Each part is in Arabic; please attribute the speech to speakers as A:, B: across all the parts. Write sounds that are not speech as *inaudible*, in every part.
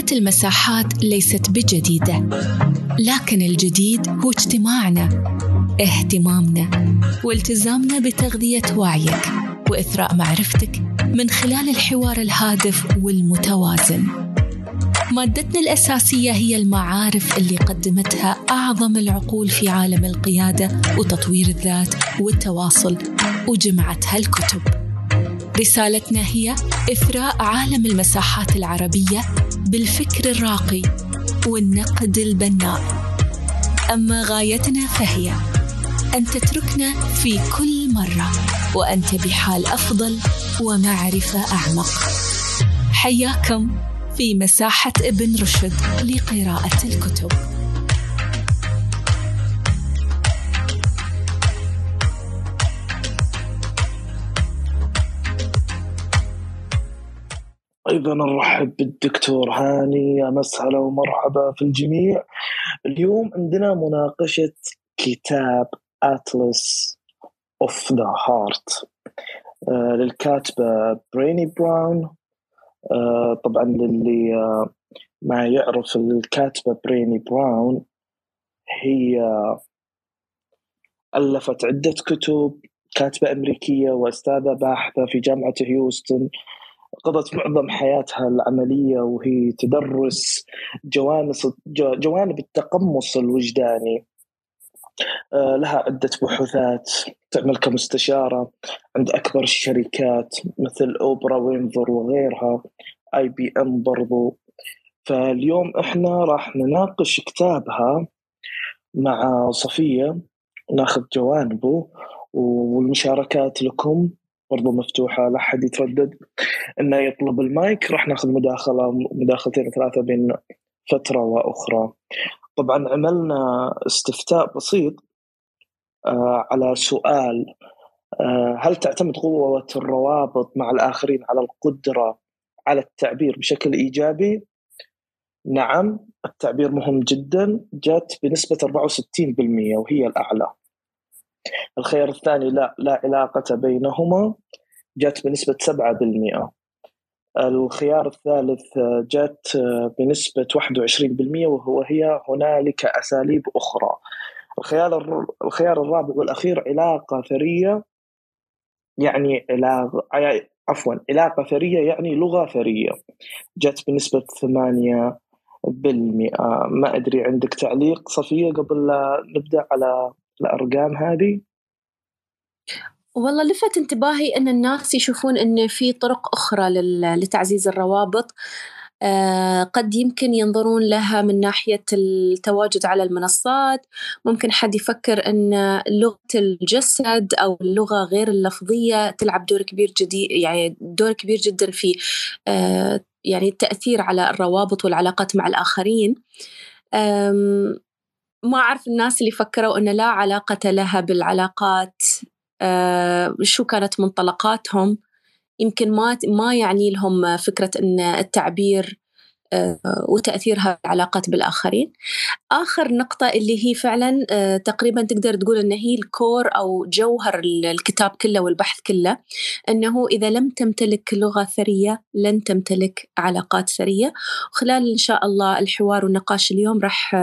A: فكرة المساحات ليست بجديدة، لكن الجديد هو اجتماعنا، اهتمامنا، والتزامنا بتغذية وعيك وإثراء معرفتك من خلال الحوار الهادف والمتوازن. مادتنا الأساسية هي المعارف اللي قدمتها أعظم العقول في عالم القيادة وتطوير الذات والتواصل وجمعتها الكتب. رسالتنا هي إثراء عالم المساحات العربية بالفكر الراقي والنقد البناء. أما غايتنا فهي أن تتركنا في كل مرة وأنت بحال أفضل ومعرفة أعمق. حياكم في مساحة ابن رشد لقراءة الكتب.
B: أيضا نرحب بالدكتور هاني يا مسهلا ومرحبا في الجميع. اليوم عندنا مناقشة كتاب Atlas of the Heart للكاتبة Brené Brown. آه، طبعا للي آه، ما يعرف الكاتبة Brené Brown هي ألفت عدة كتب كاتبة أمريكية وأستاذة باحثة في جامعة هيوستن. قضت معظم حياتها العملية وهي تدرس جوانب التقمص الوجداني. آه، لها عدة بحوثات تعمل كمستشارة عند أكبر الشركات مثل أوبرا وينظر وغيرها آي بي إم برضو. فاليوم إحنا راح نناقش كتابها مع صفية ناخذ جوانبه والمشاركات لكم. برضو مفتوحة لا حد يتردد. إنه يطلب المايك. راح ناخذ مداخلة مداخلتين ثلاثة بين فترة وأخرى. طبعا عملنا استفتاء بسيط آه على سؤال آه هل تعتمد قوة الروابط مع الآخرين على القدرة على التعبير بشكل إيجابي؟ نعم التعبير مهم جدا جت بنسبة 64% وهي الأعلى. الخيار الثاني لا لا علاقة بينهما جت بنسبة 7% الخيار الثالث جت بنسبة 21% وهو هي هنالك أساليب أخرى. الخيار الخيار الرابع والأخير علاقة ثرية يعني علاقة عفوا علاقة ثرية يعني لغة ثرية. جت بنسبة 8 بالمئة. ما أدري عندك تعليق صفية قبل لا نبدأ على الأرقام هذه؟
C: والله لفت انتباهي أن الناس يشوفون أن في طرق أخرى لتعزيز الروابط. آه، قد يمكن ينظرون لها من ناحية التواجد على المنصات. ممكن حد يفكر أن لغة الجسد أو اللغة غير اللفظية تلعب دور كبير جدي يعني دور كبير جدا في آه، يعني التأثير على الروابط والعلاقات مع الآخرين. ما أعرف الناس اللي فكروا أن لا علاقة لها بالعلاقات آه، شو كانت منطلقاتهم. يمكن ما ما يعني لهم فكرة أن التعبير آه، وتأثيرها العلاقات بالآخرين. آخر نقطة اللي هي فعلا آه، تقريبا تقدر تقول أن هي الكور أو جوهر الكتاب كله والبحث كله أنه إذا لم تمتلك لغة ثرية لن تمتلك علاقات ثرية. وخلال إن شاء الله الحوار والنقاش اليوم راح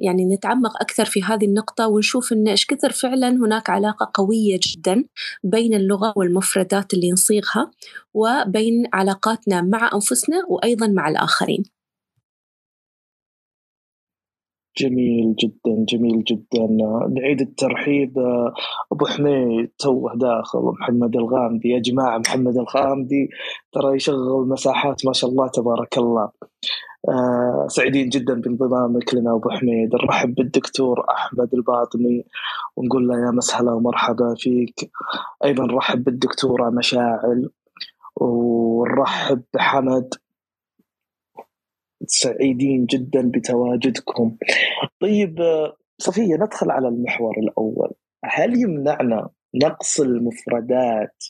C: يعني نتعمق أكثر في هذه النقطة ونشوف إن إيش كثر فعلا هناك علاقة قوية جدا بين اللغة والمفردات اللي نصيغها وبين علاقاتنا مع أنفسنا وأيضا مع الآخرين.
B: جميل جدا جميل جدا. نعيد الترحيب. أبو حميد توه داخل. محمد الغامدي. يا جماعة محمد الغامدي ترى يشغل مساحات ما شاء الله تبارك الله. آه سعيدين جدا بانضمامك لنا أبو حميد. نرحب بالدكتور أحمد الباطني ونقول له يا مسهلا ومرحبا فيك. أيضا نرحب بالدكتورة مشاعل ونرحب بحمد. سعيدين جدا بتواجدكم. طيب صفية ندخل على المحور الأول. هل يمنعنا نقص المفردات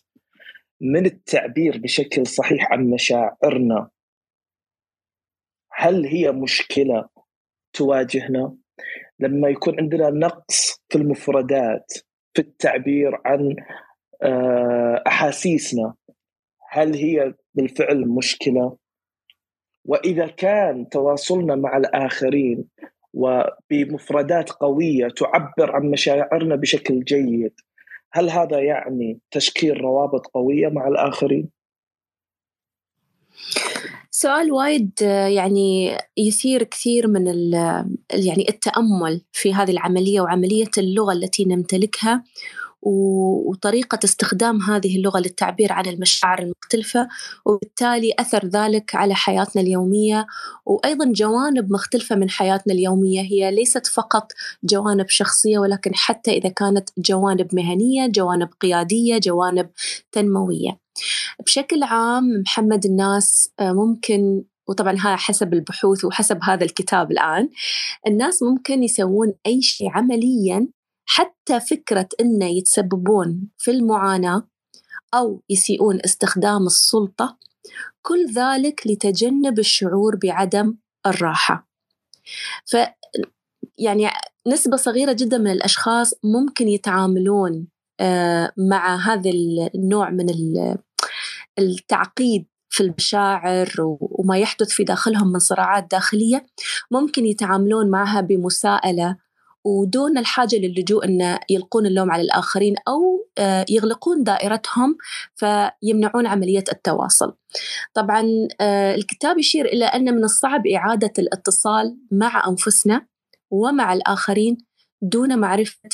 B: من التعبير بشكل صحيح عن مشاعرنا؟ هل هي مشكلة تواجهنا؟ لما يكون عندنا نقص في المفردات في التعبير عن آه، أحاسيسنا هل هي بالفعل مشكلة؟ وإذا كان تواصلنا مع الآخرين وبمفردات قوية تعبر عن مشاعرنا بشكل جيد هل هذا يعني تشكيل روابط قوية مع الآخرين؟
C: سؤال وايد يعني يثير كثير من يعني التأمل في هذه العملية وعملية اللغة التي نمتلكها. وطريقة استخدام هذه اللغة للتعبير عن المشاعر المختلفة وبالتالي أثر ذلك على حياتنا اليومية وأيضا جوانب مختلفة من حياتنا اليومية. هي ليست فقط جوانب شخصية ولكن حتى إذا كانت جوانب مهنية جوانب قيادية جوانب تنموية. بشكل عام محمد الناس آه، ممكن وطبعا هذا حسب البحوث وحسب هذا الكتاب الآن الناس ممكن يسوون أي شيء عمليا حتى فكرة إنه يتسببون في المعاناة أو يسيئون استخدام السلطة كل ذلك لتجنب الشعور بعدم الراحة. ف يعني نسبة صغيرة جدا من الأشخاص ممكن يتعاملون آه، مع هذا النوع من التعقيد في المشاعر وما يحدث في داخلهم من صراعات داخلية ممكن يتعاملون معها بمساءلة ودون الحاجة للجوء أن يلقون اللوم على الآخرين أو آه، يغلقون دائرتهم فيمنعون عملية التواصل. طبعا آه، الكتاب يشير إلى أن من الصعب إعادة الاتصال مع أنفسنا ومع الآخرين دون معرفة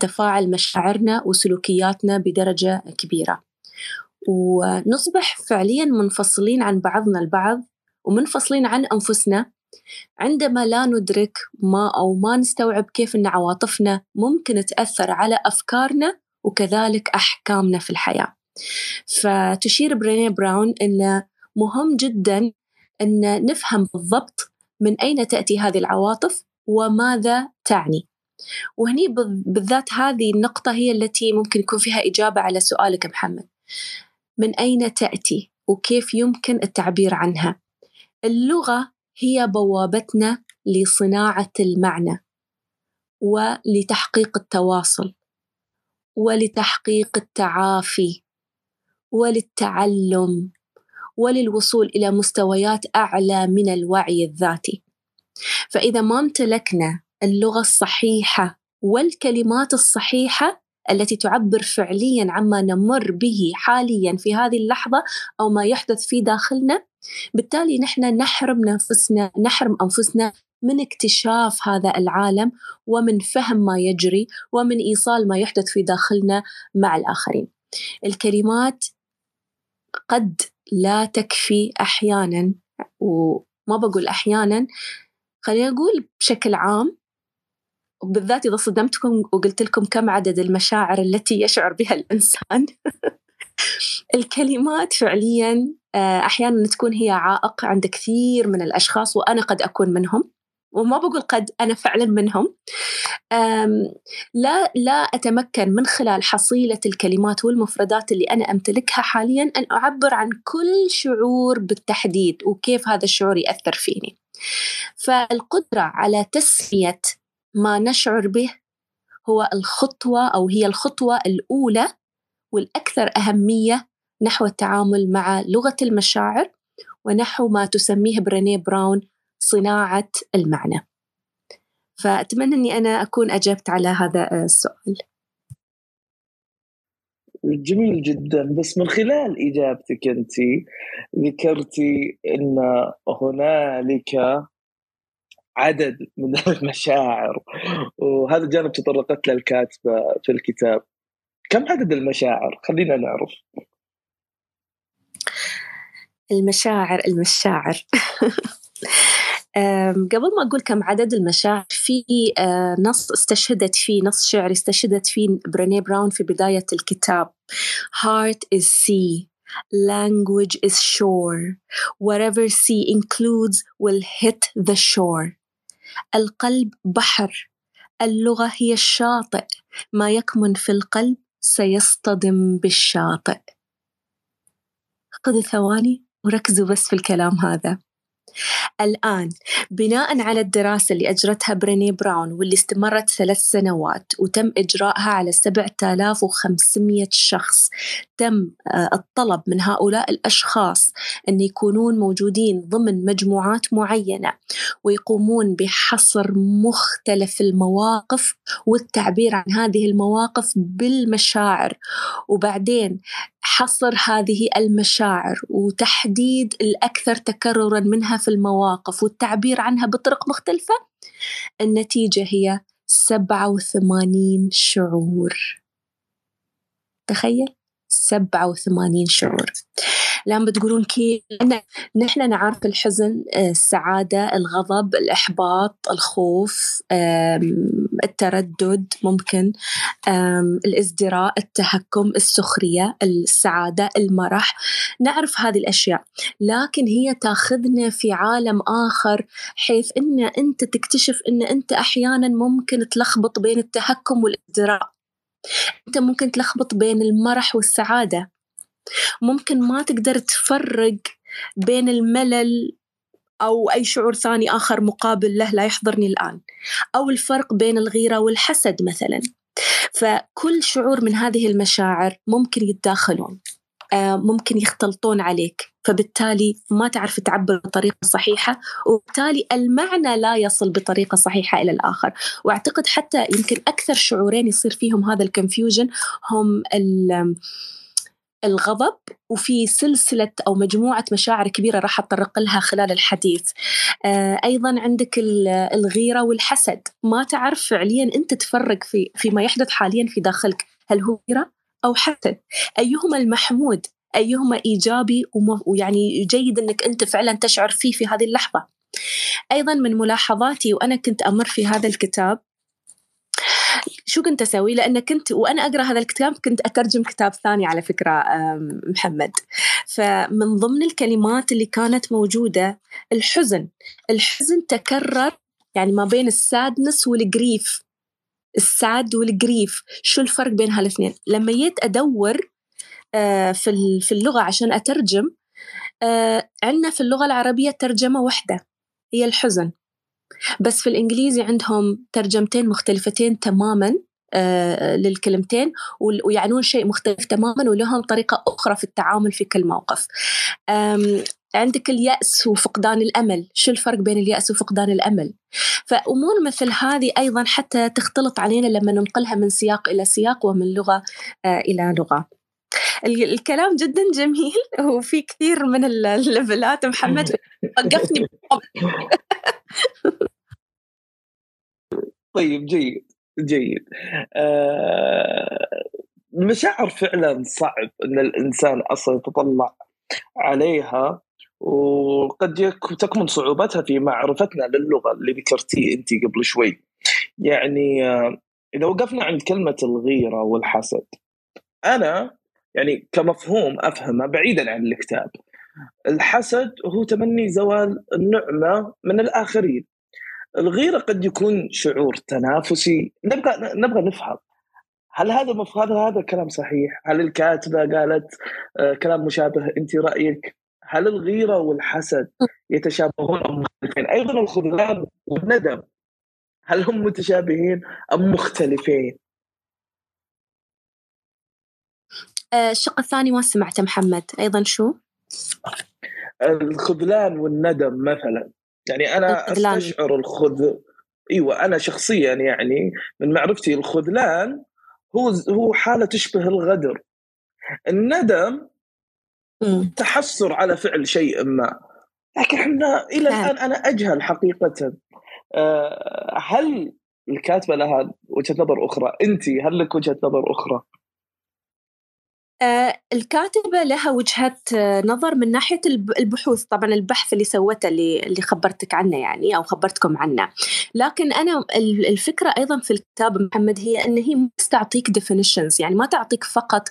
C: تفاعل مشاعرنا وسلوكياتنا بدرجة كبيرة. ونصبح فعليا منفصلين عن بعضنا البعض ومنفصلين عن أنفسنا عندما لا ندرك ما أو ما نستوعب كيف أن عواطفنا ممكن تأثر على أفكارنا وكذلك أحكامنا في الحياة. فتشير بريني براون أن مهم جدا أن نفهم بالضبط من أين تأتي هذه العواطف وماذا تعني. وهني بالذات هذه النقطة هي التي ممكن يكون فيها إجابة على سؤالك محمد. من أين تأتي وكيف يمكن التعبير عنها؟ اللغة هي بوابتنا لصناعة المعنى ولتحقيق التواصل ولتحقيق التعافي وللتعلم وللوصول إلى مستويات أعلى من الوعي الذاتي. فإذا ما امتلكنا اللغة الصحيحة والكلمات الصحيحة التي تعبر فعليا عما نمر به حاليا في هذه اللحظة أو ما يحدث في داخلنا بالتالي نحن نحرم نفسنا نحرم أنفسنا من اكتشاف هذا العالم ومن فهم ما يجري ومن إيصال ما يحدث في داخلنا مع الآخرين. الكلمات قد لا تكفي أحيانا وما بقول أحيانا خلينا نقول بشكل عام وبالذات إذا صدمتكم وقلت لكم كم عدد المشاعر التي يشعر بها الإنسان *laughs* الكلمات فعليا آه، أحيانا تكون هي عائق عند كثير من الأشخاص وأنا قد أكون منهم وما بقول قد أنا فعلا منهم. لا لا أتمكن من خلال حصيلة الكلمات والمفردات اللي أنا أمتلكها حاليا أن أعبر عن كل شعور بالتحديد وكيف هذا الشعور يأثر فيني. فالقدرة على تسمية ما نشعر به هو الخطوة أو هي الخطوة الأولى والأكثر أهمية نحو التعامل مع لغة المشاعر ونحو ما تسميه برينيه براون صناعة المعنى. فأتمنى أني أنا أكون أجبت على هذا السؤال.
B: جميل جدا. بس من خلال إجابتك أنت ذكرتي أن هنالك عدد من *laughs* المشاعر وهذا جانب تطرقت له الكاتبة في الكتاب. كم عدد المشاعر؟ خلينا نعرف.
C: المشاعر المشاعر. *laughs* قبل ما أقول كم عدد المشاعر في آه، نص استشهدت فيه نص شعري استشهدت فيه بريني براون في بداية الكتاب. Heart is sea. Language is shore. Whatever sea includes will hit the shore. القلب بحر. اللغة هي الشاطئ. ما يكمن في القلب سيصطدم بالشاطئ. خذوا ثواني. وركزوا بس في الكلام هذا. الآن بناء على الدراسة اللي أجرتها بريني براون واللي استمرت ثلاث سنوات وتم إجراءها على 7500 شخص تم آه، الطلب من هؤلاء الأشخاص أن يكونون موجودين ضمن مجموعات معينة ويقومون بحصر مختلف المواقف والتعبير عن هذه المواقف بالمشاعر. وبعدين حصر هذه المشاعر وتحديد الأكثر تكررا منها في المواقف والتعبير عنها بطرق مختلفة النتيجة هي 87 شعور. تخيل؟ 87 شعور. الآن بتقولون كيف؟ نحن نعرف الحزن آه، السعادة الغضب الإحباط الخوف التردد ممكن الإزدراء التهكم السخرية السعادة المرح. نعرف هذه الأشياء. لكن هي تاخذنا في عالم آخر حيث أن أنت تكتشف أن أنت أحيانا ممكن تلخبط بين التهكم والإزدراء. أنت ممكن تلخبط بين المرح والسعادة. ممكن ما تقدر تفرق بين الملل أو أي شعور ثاني آخر مقابل له لا يحضرني الآن. أو الفرق بين الغيرة والحسد مثلا. فكل شعور من هذه المشاعر ممكن يتداخلون. ممكن يختلطون عليك. فبالتالي ما تعرف تعبر بطريقة صحيحة وبالتالي المعنى لا يصل بطريقة صحيحة إلى الآخر. وأعتقد حتى يمكن أكثر شعورين يصير فيهم هذا الكونفيوجن هم الغضب وفي سلسلة أو مجموعة مشاعر كبيرة راح أتطرق لها خلال الحديث. آه، أيضا عندك الغيرة والحسد. ما تعرف فعليا أنت تفرق في فيما يحدث حاليا في داخلك. هل هو غيرة؟ أو حسد أيهما المحمود أيهما إيجابي ويعني جيد أنك أنت فعلا تشعر فيه في هذه اللحظة. أيضا من ملاحظاتي وأنا كنت أمر في هذا الكتاب شو كنت أسوي؟ لأن كنت وأنا أقرأ هذا الكتاب كنت أترجم كتاب ثاني على فكرة محمد. فمن ضمن الكلمات اللي كانت موجودة الحزن. الحزن تكرر يعني ما بين السادنس والجريف. الساد والجريف شو الفرق بين هالاثنين؟ لما جيت أدور آه، في في اللغة عشان أترجم آه، عندنا في اللغة العربية ترجمة واحدة هي الحزن. بس في الإنجليزي عندهم ترجمتين مختلفتين تماماً. للكلمتين ويعنون شيء مختلف تماما ولهم طريقة أخرى في التعامل في كل موقف. عندك اليأس وفقدان الأمل. شو الفرق بين اليأس وفقدان الأمل؟ فأمور مثل هذه أيضا حتى تختلط علينا لما ننقلها من سياق إلى سياق ومن لغة آه، إلى لغة. الكلام جدا جميل وفي كثير من الليفلات. محمد وقفني *laughs*
B: طيب جيد. جيد. آه المشاعر فعلا صعب إن الإنسان أصلا يتطلع عليها وقد تكمن صعوبتها في معرفتنا للغة اللي ذكرتيه انت قبل شوي. يعني آه إذا وقفنا عند كلمة الغيرة والحسد أنا يعني كمفهوم أفهمه بعيدا عن الكتاب. الحسد هو تمني زوال النعمة من الآخرين. الغيره قد يكون شعور تنافسي نبغى نبغى نفهم هل هذا مف... هذا هذا كلام صحيح؟ هل الكاتبة قالت آه كلام مشابه؟ أنت رأيك؟ هل الغيرة والحسد يتشابهون أم مختلفين؟ أيضا الخذلان والندم هل هم متشابهين أم مختلفين؟
C: آه، الشق الثاني ما سمعته محمد أيضا شو؟
B: الخذلان والندم مثلا يعني أنا الخذلان. أستشعر الخذ إيوه أنا شخصيا يعني من معرفتي الخذلان هو هو حالة تشبه الغدر. الندم تحسر على فعل شيء ما. لكن إحنا إلى نعم. الآن أنا أجهل حقيقة. آه، هل الكاتبة لها وجهة نظر أخرى؟ انت هل لك وجهة نظر
C: أخرى؟ الكاتبة لها وجهة آه، نظر من ناحية البحوث. طبعا البحث اللي سوته اللي اللي خبرتك عنه يعني أو خبرتكم عنه. لكن أنا الفكرة أيضا في الكتاب محمد هي أن هي تعطيك definitions يعني ما تعطيك فقط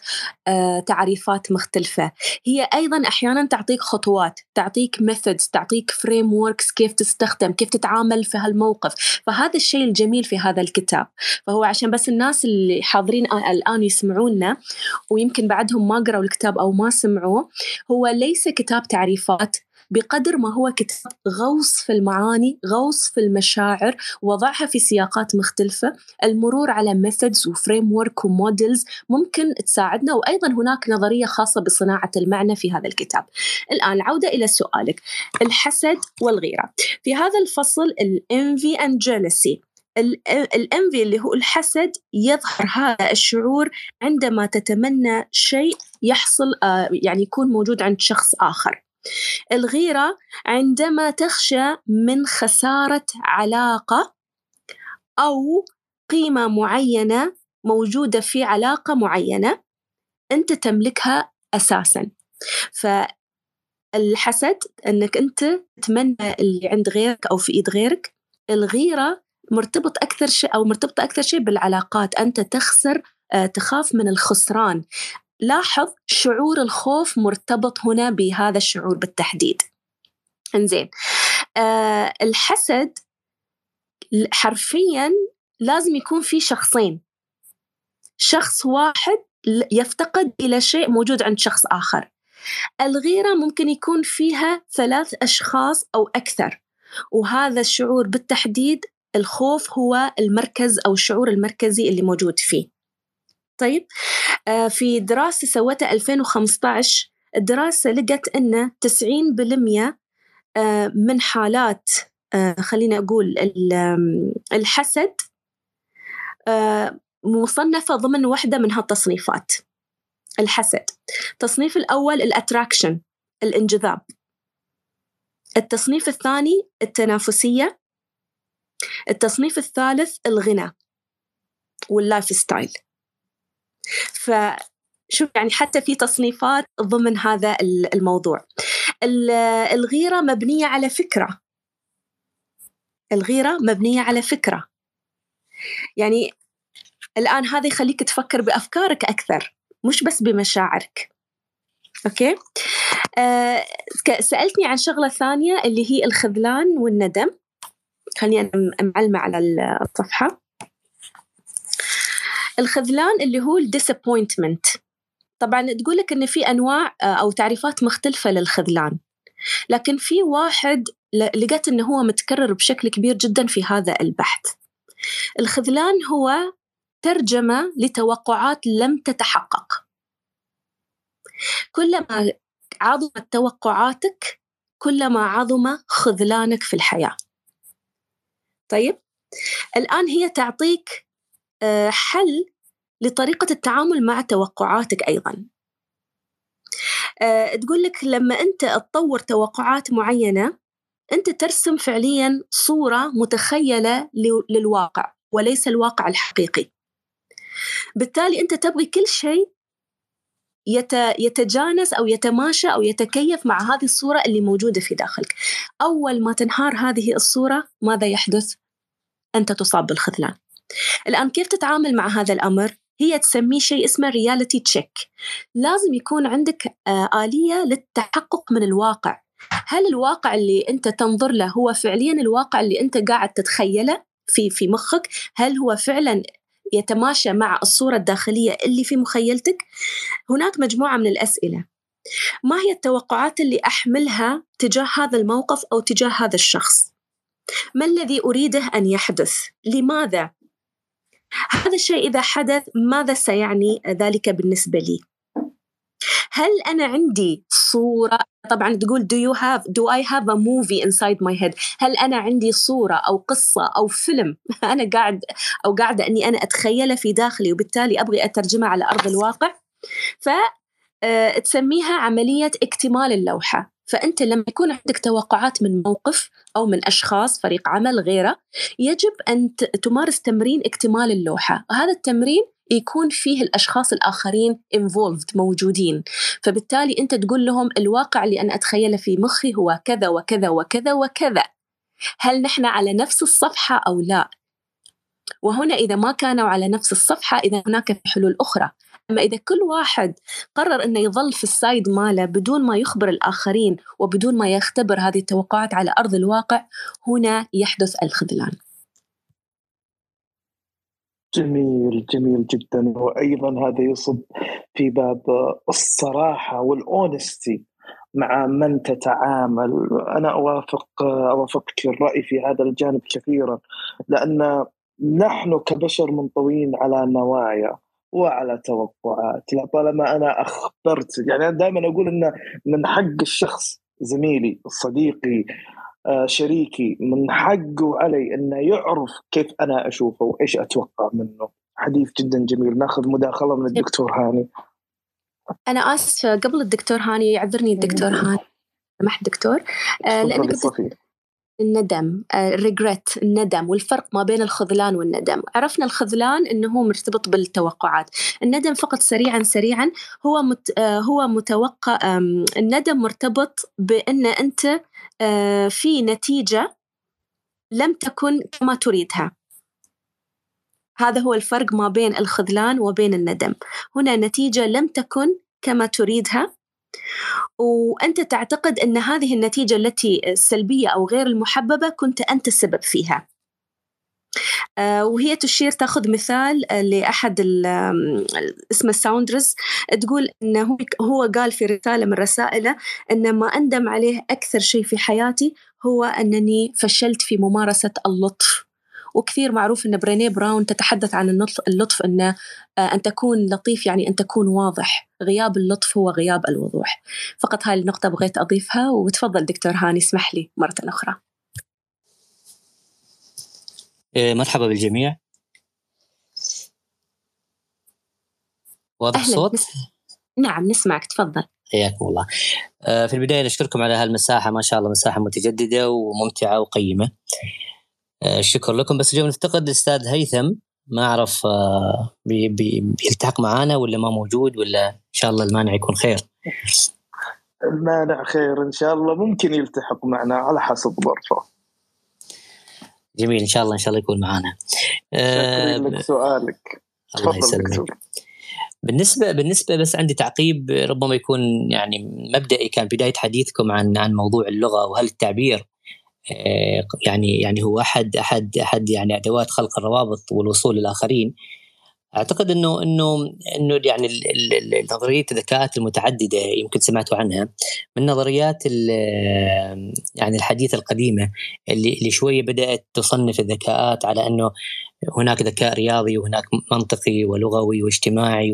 C: آه، تعريفات مختلفة. هي أيضا أحيانا تعطيك خطوات تعطيك methods تعطيك frameworks كيف تستخدم كيف تتعامل في هالموقف. فهذا الشيء الجميل في هذا الكتاب. فهو عشان بس الناس اللي حاضرين الآن يسمعونا ويمكن بعدهم ما قرأوا الكتاب أو ما سمعوه هو ليس كتاب تعريفات بقدر ما هو كتاب غوص في المعاني غوص في المشاعر وضعها في سياقات مختلفة. المرور على methods و framework و models ممكن تساعدنا وأيضا هناك نظرية خاصة بصناعة المعنى في هذا الكتاب. الآن العودة إلى سؤالك. الحسد والغيرة. في هذا الفصل ال envy and jealousy ال envy اللي هو الحسد يظهر هذا الشعور عندما تتمنى شيء يحصل آه، يعني يكون موجود عند شخص آخر. الغيرة عندما تخشى من خسارة علاقة أو قيمة معينة موجودة في علاقة معينة أنت تملكها أساسا. فالحسد أنك أنت تتمنى اللي عند غيرك أو في إيد غيرك الغيرة مرتبط أكثر شيء أو مرتبطة أكثر شيء بالعلاقات. أنت تخسر آه، تخاف من الخسران. لاحظ شعور الخوف مرتبط هنا بهذا الشعور بالتحديد. إنزين. آه الحسد حرفيا لازم يكون في شخصين. شخص واحد يفتقد إلى شيء موجود عند شخص آخر. الغيرة ممكن يكون فيها ثلاث أشخاص أو أكثر. وهذا الشعور بالتحديد الخوف هو المركز أو الشعور المركزي اللي موجود فيه. طيب آه، في دراسة سوتها 2015 الدراسة لقت أن 90% آه، من حالات آه، خلينا أقول الحسد مصنفة ضمن واحدة من هالتصنيفات الحسد. التصنيف الأول ال attraction الانجذاب. التصنيف الثاني التنافسية. التصنيف الثالث الغنى وال lifestyle فشوف يعني حتى في تصنيفات ضمن هذا الموضوع. الغيرة مبنية على فكرة. الغيرة مبنية على فكرة. يعني الآن هذا يخليك تفكر بأفكارك أكثر مش بس بمشاعرك. okay؟ آه سألتني عن شغلة ثانية اللي هي الخذلان والندم. خليني أنا معلمة على الصفحة. الخذلان اللي هو ال disappointment طبعا تقول لك إن في أنواع آه، أو تعريفات مختلفة للخذلان. لكن في واحد لقيت إنه هو متكرر بشكل كبير جدا في هذا البحث. الخذلان هو ترجمة لتوقعات لم تتحقق. كلما عظمت توقعاتك كلما عظم خذلانك في الحياة. طيب. الآن هي تعطيك آه، حل لطريقة التعامل مع توقعاتك أيضا. آه، تقول لك لما أنت تطور توقعات معينة أنت ترسم فعليا صورة متخيلة للواقع وليس الواقع الحقيقي. بالتالي أنت تبغي كل شيء يتجانس أو يتماشى أو يتكيف مع هذه الصورة اللي موجودة في داخلك. أول ما تنهار هذه الصورة ماذا يحدث؟ أنت تصاب بالخذلان. الآن كيف تتعامل مع هذا الأمر؟ هي تسميه شيء اسمه رياليتي تشيك لازم يكون عندك آه، آلية للتحقق من الواقع. هل الواقع اللي أنت تنظر له هو فعليا الواقع اللي أنت قاعد تتخيله في في مخك؟ هل هو فعلا يتماشى مع الصورة الداخلية اللي في مخيلتك. هناك مجموعة من الأسئلة. ما هي التوقعات اللي أحملها تجاه هذا الموقف أو تجاه هذا الشخص؟ ما الذي أريده أن يحدث؟ لماذا؟ هذا الشيء إذا حدث ماذا سيعني ذلك بالنسبة لي؟ هل أنا عندي صورة؟ طبعا تقول do you have do I have a movie inside my head? هل أنا عندي صورة أو قصة أو فيلم *laughs* أنا قاعد أو قاعدة أني أنا أتخيله في داخلي وبالتالي أبغي أترجمه على أرض الواقع؟ ف آه، تسميها عملية اكتمال اللوحة. فأنت لما يكون عندك توقعات من موقف أو من أشخاص فريق عمل غيره يجب أن تمارس تمرين اكتمال اللوحة. وهذا التمرين يكون فيه الأشخاص الآخرين involved موجودين. فبالتالي أنت تقول لهم الواقع اللي أنا أتخيله في مخي هو كذا وكذا وكذا وكذا. هل نحن على نفس الصفحة أو لا؟ وهنا إذا ما كانوا على نفس الصفحة إذا هناك حلول أخرى. أما إذا كل واحد قرر أنه يظل في السايد ماله بدون ما يخبر الآخرين وبدون ما يختبر هذه التوقعات على أرض الواقع هنا يحدث الخذلان.
B: جميل جميل جدا. وأيضا هذا يصب في باب الصراحة والأونستي مع من تتعامل. أنا أوافق اوافقك الرأي في هذا الجانب كثيرا لأن نحن كبشر منطويين على نوايا وعلى توقعات. طالما أنا أخبرت يعني أنا دائما أقول إن من حق الشخص زميلي صديقي شريكي من حقه علي إنه يعرف كيف أنا أشوفه وإيش أتوقع منه. حديث جدا جميل. ناخذ مداخلة من الدكتور هاني.
C: أنا آسفة. قبل الدكتور هاني يعذرني الدكتور هاني. سمحت دكتور.
B: آه لانك
C: الندم الريجريت آه، الندم والفرق ما بين الخذلان والندم. عرفنا الخذلان إنه هو مرتبط بالتوقعات. الندم فقط سريعا سريعا هو مت آه، هو متوقع الندم مرتبط بإن أنت آه، في نتيجة لم تكن كما تريدها. هذا هو الفرق ما بين الخذلان وبين الندم. هنا نتيجة لم تكن كما تريدها. وأنت تعتقد أن هذه النتيجة التي السلبية أو غير المحببة كنت أنت السبب فيها. آه، وهي تشير تأخذ مثال آه، لأحد اسمه Saunders تقول إنه هو قال في رسالة من رسائله إن ما أندم عليه أكثر شيء في حياتي هو أنني فشلت في ممارسة اللطف. وكثير معروف إن Brené Brown تتحدث عن اللطف, اللطف إن آه، أن تكون لطيف يعني أن تكون واضح. غياب اللطف هو غياب الوضوح. فقط هاي النقطة بغيت أضيفها وتفضل دكتور هاني اسمح لي مرة أخرى.
D: إيه، مرحبا بالجميع. واضح الصوت؟
C: نعم نسمعك. تفضل.
D: حياكم الله. آه، في البداية نشكركم على هالمساحة. ما شاء الله مساحة متجددة وممتعة وقيمة. آه، شكرا لكم. بس اليوم نفتقد الاستاذ هيثم ما أعرف آه، بي بي بيلتحق معانا ولا ما موجود ولا إن شاء الله المانع يكون خير؟
B: المانع خير إن شاء الله. ممكن يلتحق معنا على حسب ظرفه.
D: جميل. إن شاء الله إن شاء الله يكون معنا
B: آه لك سؤالك.
D: الله يسلمك. بالنسبة بالنسبة بس عندي تعقيب ربما يكون يعني مبدئي كان بداية حديثكم عن عن موضوع اللغة وهل التعبير آه، يعني يعني هو أحد أحد أحد يعني أدوات خلق الروابط والوصول للآخرين. أعتقد إنه إنه إنه يعني نظرية الذكاءات المتعددة يمكن سمعتوا عنها من نظريات يعني الحديثة القديمة اللي اللي شوية بدأت تصنف الذكاءات على إنه هناك ذكاء رياضي وهناك منطقي ولغوي واجتماعي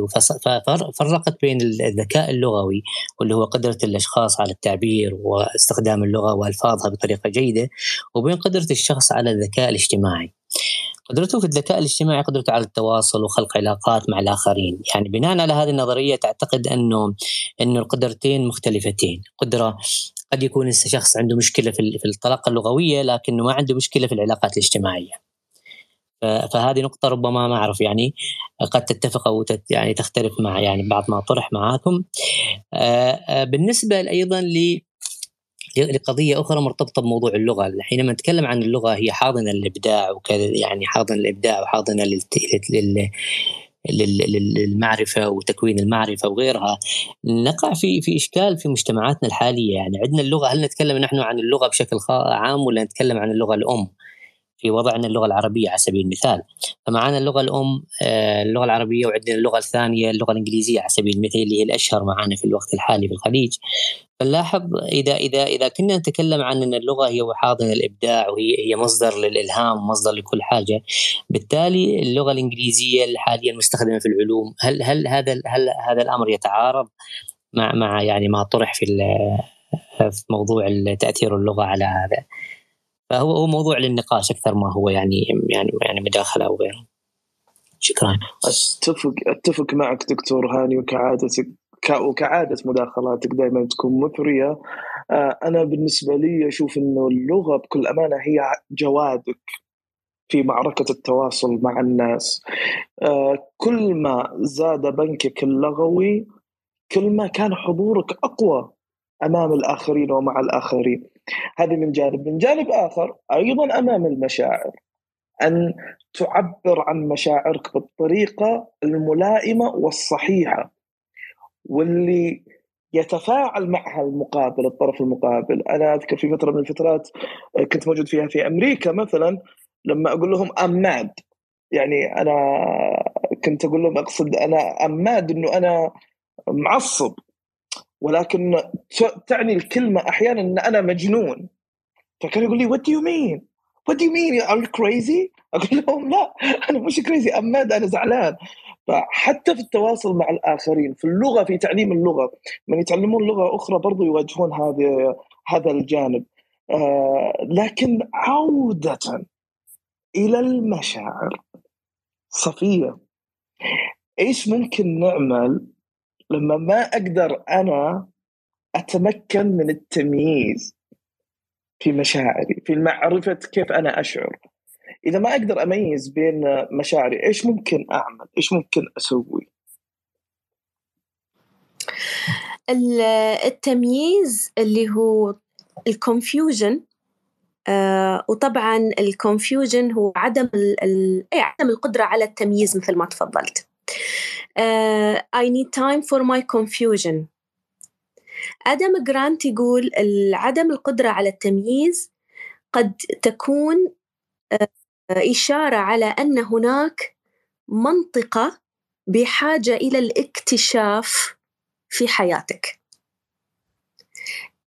D: ففرقت بين الذكاء اللغوي واللي هو قدرة الأشخاص على التعبير واستخدام اللغة وألفاظها بطريقة جيدة وبين قدرة الشخص على الذكاء الاجتماعي. قدرته في الذكاء الاجتماعي قدرته على التواصل وخلق علاقات مع الآخرين. يعني بناء على هذه النظرية تعتقد أنه أنه القدرتين مختلفتين. قدرة قد يكون الشخص عنده مشكلة في الطلاقة اللغوية لكنه ما عنده مشكلة في العلاقات الاجتماعية. فهذه نقطة ربما ما أعرف يعني قد تتفق أو يعني تختلف مع يعني بعض ما طرح معاكم. آه، آه، بالنسبة أيضا ل لقضية أخرى مرتبطة بموضوع اللغة. حينما نتكلم عن اللغة هي حاضنة للإبداع وكذا يعني حاضنة للإبداع وحاضنة لل... للمعرفة وتكوين المعرفة وغيرها. نقع في في إشكال في مجتمعاتنا الحالية. يعني عندنا اللغة هل نتكلم نحن عن اللغة بشكل عام ولا نتكلم عن اللغة الأم؟ في وضعنا اللغة العربية على سبيل المثال. فمعنا اللغة الأم آه، اللغة العربية وعندنا اللغة الثانية اللغة الإنجليزية على سبيل المثال اللي هي الأشهر معنا في الوقت الحالي في الخليج. فنلاحظ إذا إذا إذا كنا نتكلم عن إن اللغة هي حاضن الإبداع وهي هي مصدر للإلهام ومصدر لكل حاجة بالتالي اللغة الإنجليزية حاليا مستخدمة في العلوم. هل هل هذا هل هذا الأمر يتعارض مع مع يعني ما طرح في في موضوع تأثير اللغة على هذا؟ فهو هو موضوع للنقاش أكثر ما هو يعني يعني يعني مداخلة أو غيره. شكرا.
B: اتفق أتفق معك دكتور هاني وكعادتك وكعادة مداخلاتك دائما تكون مثرية. آه، أنا بالنسبة لي أشوف إنه اللغة بكل أمانة هي جوادك في معركة التواصل مع الناس. آه، كل ما زاد بنكك اللغوي كل ما كان حضورك أقوى أمام الآخرين ومع الآخرين. هذه من جانب. من جانب آخر أيضا أمام المشاعر. أن تعبر عن مشاعرك بالطريقة الملائمة والصحيحة. واللي يتفاعل معها المقابل الطرف المقابل. أنا أذكر في فترة من الفترات كنت موجود فيها في أمريكا مثلا لما أقول لهم I'm mad يعني أنا كنت أقول لهم أقصد أنا I'm mad إنه أنا معصب. ولكن تعني الكلمة أحيانا إن أنا مجنون. فكان يقول لي what do you mean what do you mean are crazy أقول لهم لا أنا مش crazy I'm mad أنا زعلان. فحتى في التواصل مع الآخرين في اللغة في تعليم اللغة من يتعلمون لغة أخرى برضو يواجهون هذا هذا الجانب. آه لكن عودة إلى المشاعر صفية. إيش ممكن نعمل لما ما أقدر أنا أتمكن من التمييز في مشاعري في معرفة كيف أنا أشعر. إذا ما أقدر أميز بين مشاعري إيش ممكن أعمل؟ إيش ممكن أسوي؟
C: التمييز اللي هو ال confusion آه وطبعا ال confusion هو عدم إيه، عدم القدرة على التمييز مثل ما تفضلت. I need time for my confusion. آدم جرانت يقول عدم القدرة على التمييز قد تكون uh, إشارة على أن هناك منطقة بحاجة إلى الاكتشاف في حياتك.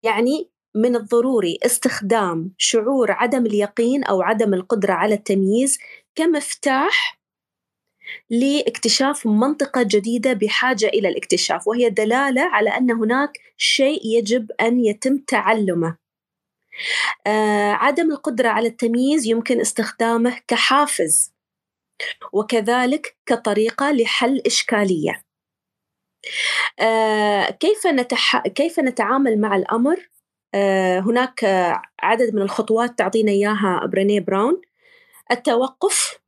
C: يعني من الضروري استخدام شعور عدم اليقين أو عدم القدرة على التمييز كمفتاح لاكتشاف منطقة جديدة بحاجة إلى الاكتشاف وهي دلالة على أن هناك شيء يجب أن يتم تعلمه. آه عدم القدرة على التمييز يمكن استخدامه كحافز وكذلك كطريقة لحل إشكالية. آه كيف, نتح... كيف نتعامل مع الأمر؟ آه هناك عدد من الخطوات تعطينا إياها برينيه براون. التوقف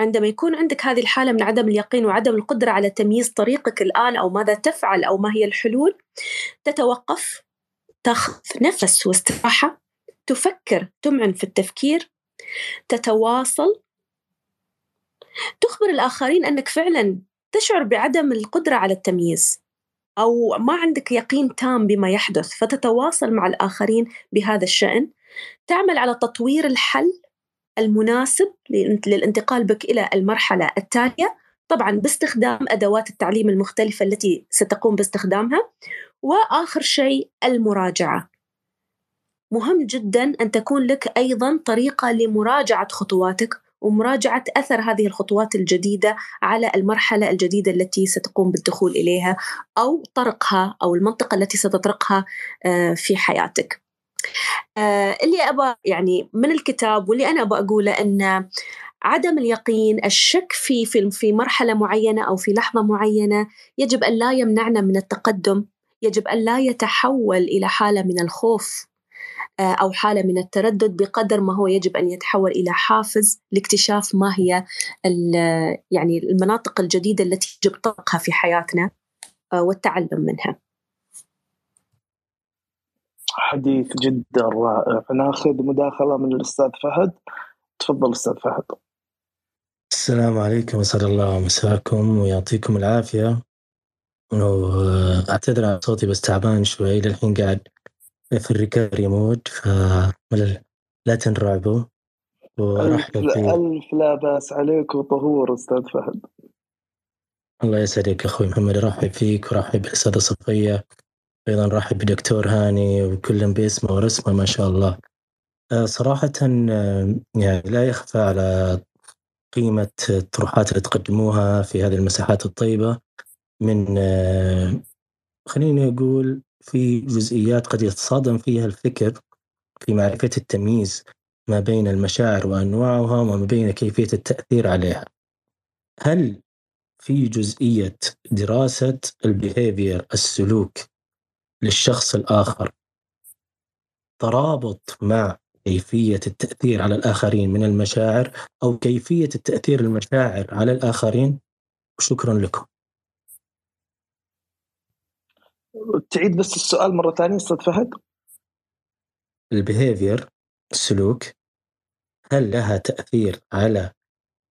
C: عندما يكون عندك هذه الحالة من عدم اليقين وعدم القدرة على تمييز طريقك الآن أو ماذا تفعل أو ما هي الحلول تتوقف تاخذ نفس واستراحة تفكر تمعن في التفكير تتواصل. تخبر الآخرين أنك فعلا تشعر بعدم القدرة على التمييز أو ما عندك يقين تام بما يحدث فتتواصل مع الآخرين بهذا الشأن. تعمل على تطوير الحل المناسب للانتقال بك إلى المرحلة التالية. طبعا باستخدام أدوات التعليم المختلفة التي ستقوم باستخدامها. وآخر شيء المراجعة. مهم جدا أن تكون لك أيضا طريقة لمراجعة خطواتك ومراجعة أثر هذه الخطوات الجديدة على المرحلة الجديدة التي ستقوم بالدخول إليها أو طرقها أو المنطقة التي ستطرقها آه، في حياتك. آه، اللي أبغى يعني من الكتاب واللي أنا أبغى أقوله أن عدم اليقين الشك في في في مرحلة معينة أو في لحظة معينة يجب أن لا يمنعنا من التقدم يجب أن لا يتحول إلى حالة من الخوف آه، أو حالة من التردد بقدر ما هو يجب أن يتحول إلى حافز لاكتشاف ما هي يعني المناطق الجديدة التي يجب طرقها في حياتنا آه، والتعلم منها.
B: حديث جدا رائع. ناخذ مداخلة من الأستاذ فهد. تفضل أستاذ فهد.
E: السلام عليكم. وسعد الله مساكم ويعطيكم العافية. اعتذر عن صوتي بس تعبان شوي. للحين قاعد في ال recovery mode ف لا تنرعبوا.
B: ألف, ألف لا بأس عليك وطهور أستاذ فهد.
E: الله يسعدك أخوي محمد. أرحب فيك وأرحب بالأستاذة صفية. أيضا رحب بدكتور هاني وكلهم باسمه ورسمه ما شاء الله. آه، صراحة آه، يعني لا يخفى على قيمة الطروحات اللي تقدموها في هذه المساحات الطيبة من آه، خليني أقول في جزئيات قد يتصادم فيها الفكر في معرفة التمييز ما بين المشاعر وأنواعها وما بين كيفية التأثير عليها. هل في جزئية دراسة البيهيفير السلوك للشخص الآخر. ترابط مع كيفية التأثير على الآخرين من المشاعر أو كيفية التأثير المشاعر على الآخرين؟ وشكرا لكم.
B: تعيد بس السؤال مرة ثانية أستاذ فهد.
E: البيهيفير السلوك هل لها تأثير على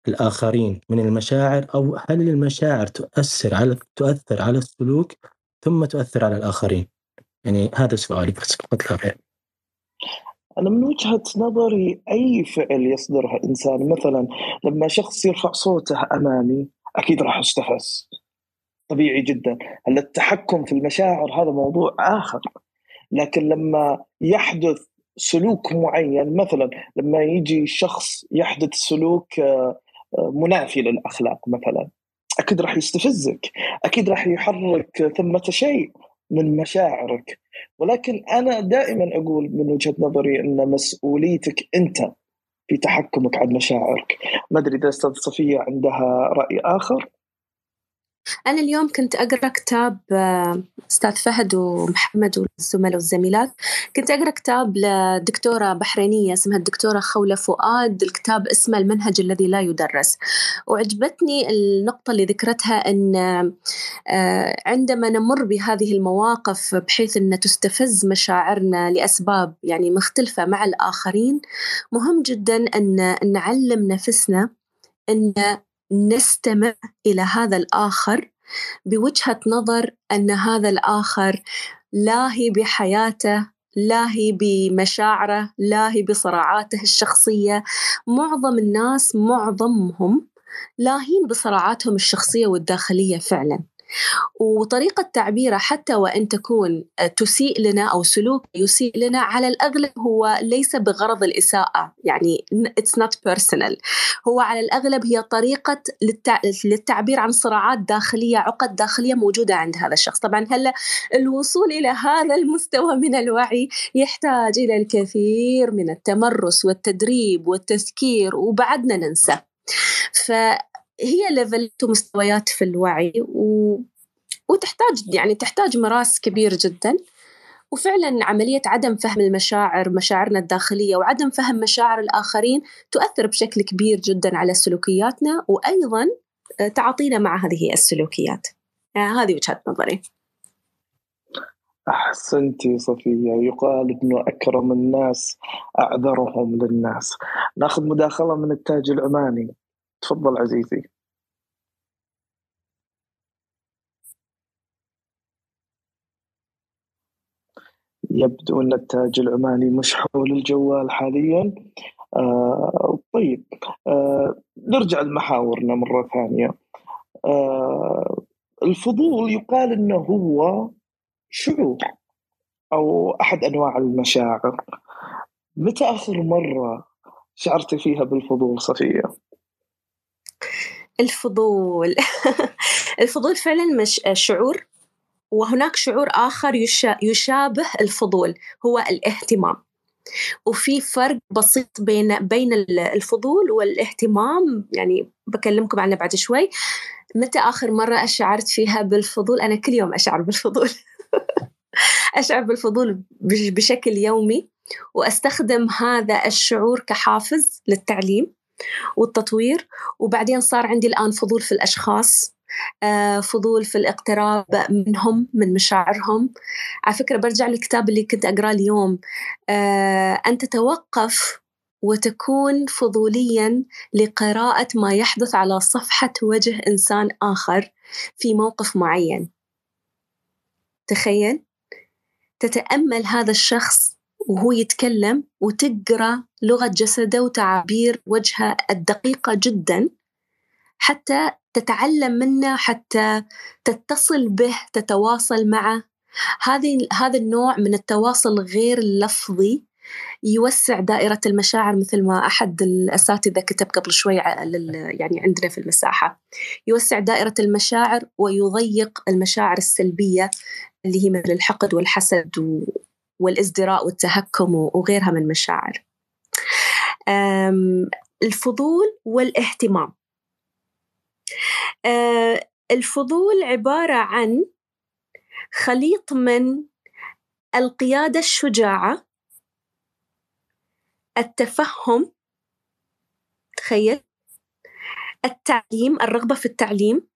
E: الآخرين من المشاعر أو هل المشاعر تؤثر على تؤثر على السلوك ثم تؤثر على الآخرين؟ يعني هذا سؤالي بس فقط
B: أنا من وجهة نظري أي فعل يصدره إنسان مثلا لما شخص يرفع صوته أمامي أكيد راح أستفز طبيعي جدا. هلا التحكم في المشاعر هذا موضوع آخر. لكن لما يحدث سلوك معين مثلا لما يجي شخص يحدث سلوك آه، آه، منافي للأخلاق مثلا أكيد راح يستفزك. أكيد راح يحرك ثمة شيء. من مشاعرك. ولكن أنا دائما أقول من وجهة نظري أن مسؤوليتك أنت في تحكمك على مشاعرك. ما أدري إذا أستاذ صفية عندها رأي آخر.
C: أنا اليوم كنت أقرأ كتاب آه، أستاذ فهد ومحمد والزملاء والزميلات. كنت أقرأ كتاب لدكتورة بحرينية اسمها الدكتورة خولة فؤاد. الكتاب اسمه المنهج الذي لا يدرس. وعجبتني النقطة اللي ذكرتها أن آه، عندما نمر بهذه المواقف بحيث أن تستفز مشاعرنا لأسباب يعني مختلفة مع الآخرين مهم جدا أن نعلم نفسنا أن نستمع إلى هذا الآخر بوجهة نظر أن هذا الآخر لاهي بحياته لاهي بمشاعره لاهي بصراعاته الشخصية. معظم الناس معظمهم لاهين بصراعاتهم الشخصية والداخلية فعلا. وطريقة تعبيره حتى وإن تكون تسيء لنا أو سلوك يسيء لنا على الأغلب هو ليس بغرض الإساءة. يعني it's not personal. هو على الأغلب هي طريقة للتعبير عن صراعات داخلية عقد داخلية موجودة عند هذا الشخص. طبعا هلأ الوصول إلى هذا المستوى من الوعي يحتاج إلى الكثير من التمرس والتدريب والتذكير وبعدنا ننسى. ف هي ليفلات ومستويات في الوعي و... وتحتاج يعني تحتاج مراس كبير جدا. وفعلا عملية عدم فهم المشاعر مشاعرنا الداخلية وعدم فهم مشاعر الآخرين تؤثر بشكل كبير جدا على سلوكياتنا وأيضا آه، تعاطينا مع هذه السلوكيات. يعني هذه وجهة نظري.
B: أحسنتي صفية. يقال إنه أكرم الناس أعذرهم للناس. نأخذ مداخلة من التاج العماني. تفضل عزيزي. يبدو أن التاج العماني مشحون الجوال حاليا. آه طيب. آه نرجع لمحاورنا مرة ثانية. آه الفضول يقال أنه هو شعور أو أحد أنواع المشاعر. متى آخر مرة شعرت فيها بالفضول صفية؟
C: الفضول. *laughs* الفضول فعلا مش شعور وهناك شعور آخر يشابه الفضول هو الاهتمام. وفي فرق بسيط بين بين الفضول والاهتمام يعني بكلمكم عنه بعد شوي. متى آخر مرة أشعرت فيها بالفضول؟ أنا كل يوم أشعر بالفضول. *laughs* أشعر بالفضول بشكل يومي وأستخدم هذا الشعور كحافز للتعليم. والتطوير. وبعدين صار عندي الآن فضول في الأشخاص آه، فضول في الاقتراب منهم من مشاعرهم. على فكرة برجع للكتاب اللي كنت أقرأه اليوم. آه، أن تتوقف وتكون فضوليا لقراءة ما يحدث على صفحة وجه إنسان آخر في موقف معين. تخيل؟ تتأمل هذا الشخص وهو يتكلم وتقرأ لغة جسده وتعابير وجهه الدقيقة جدا حتى تتعلم منه حتى تتصل به تتواصل معه. هذه هذا النوع من التواصل غير اللفظي يوسع دائرة المشاعر مثل ما أحد الأساتذة كتب قبل شوي يعني عندنا في المساحة. يوسع دائرة المشاعر ويضيق المشاعر السلبية اللي هي مثل الحقد والحسد والازدراء والتهكم وغيرها من المشاعر. الفضول والاهتمام. آه، الفضول عبارة عن خليط من القيادة الشجاعة التفهم تخيل التعليم الرغبة في التعليم.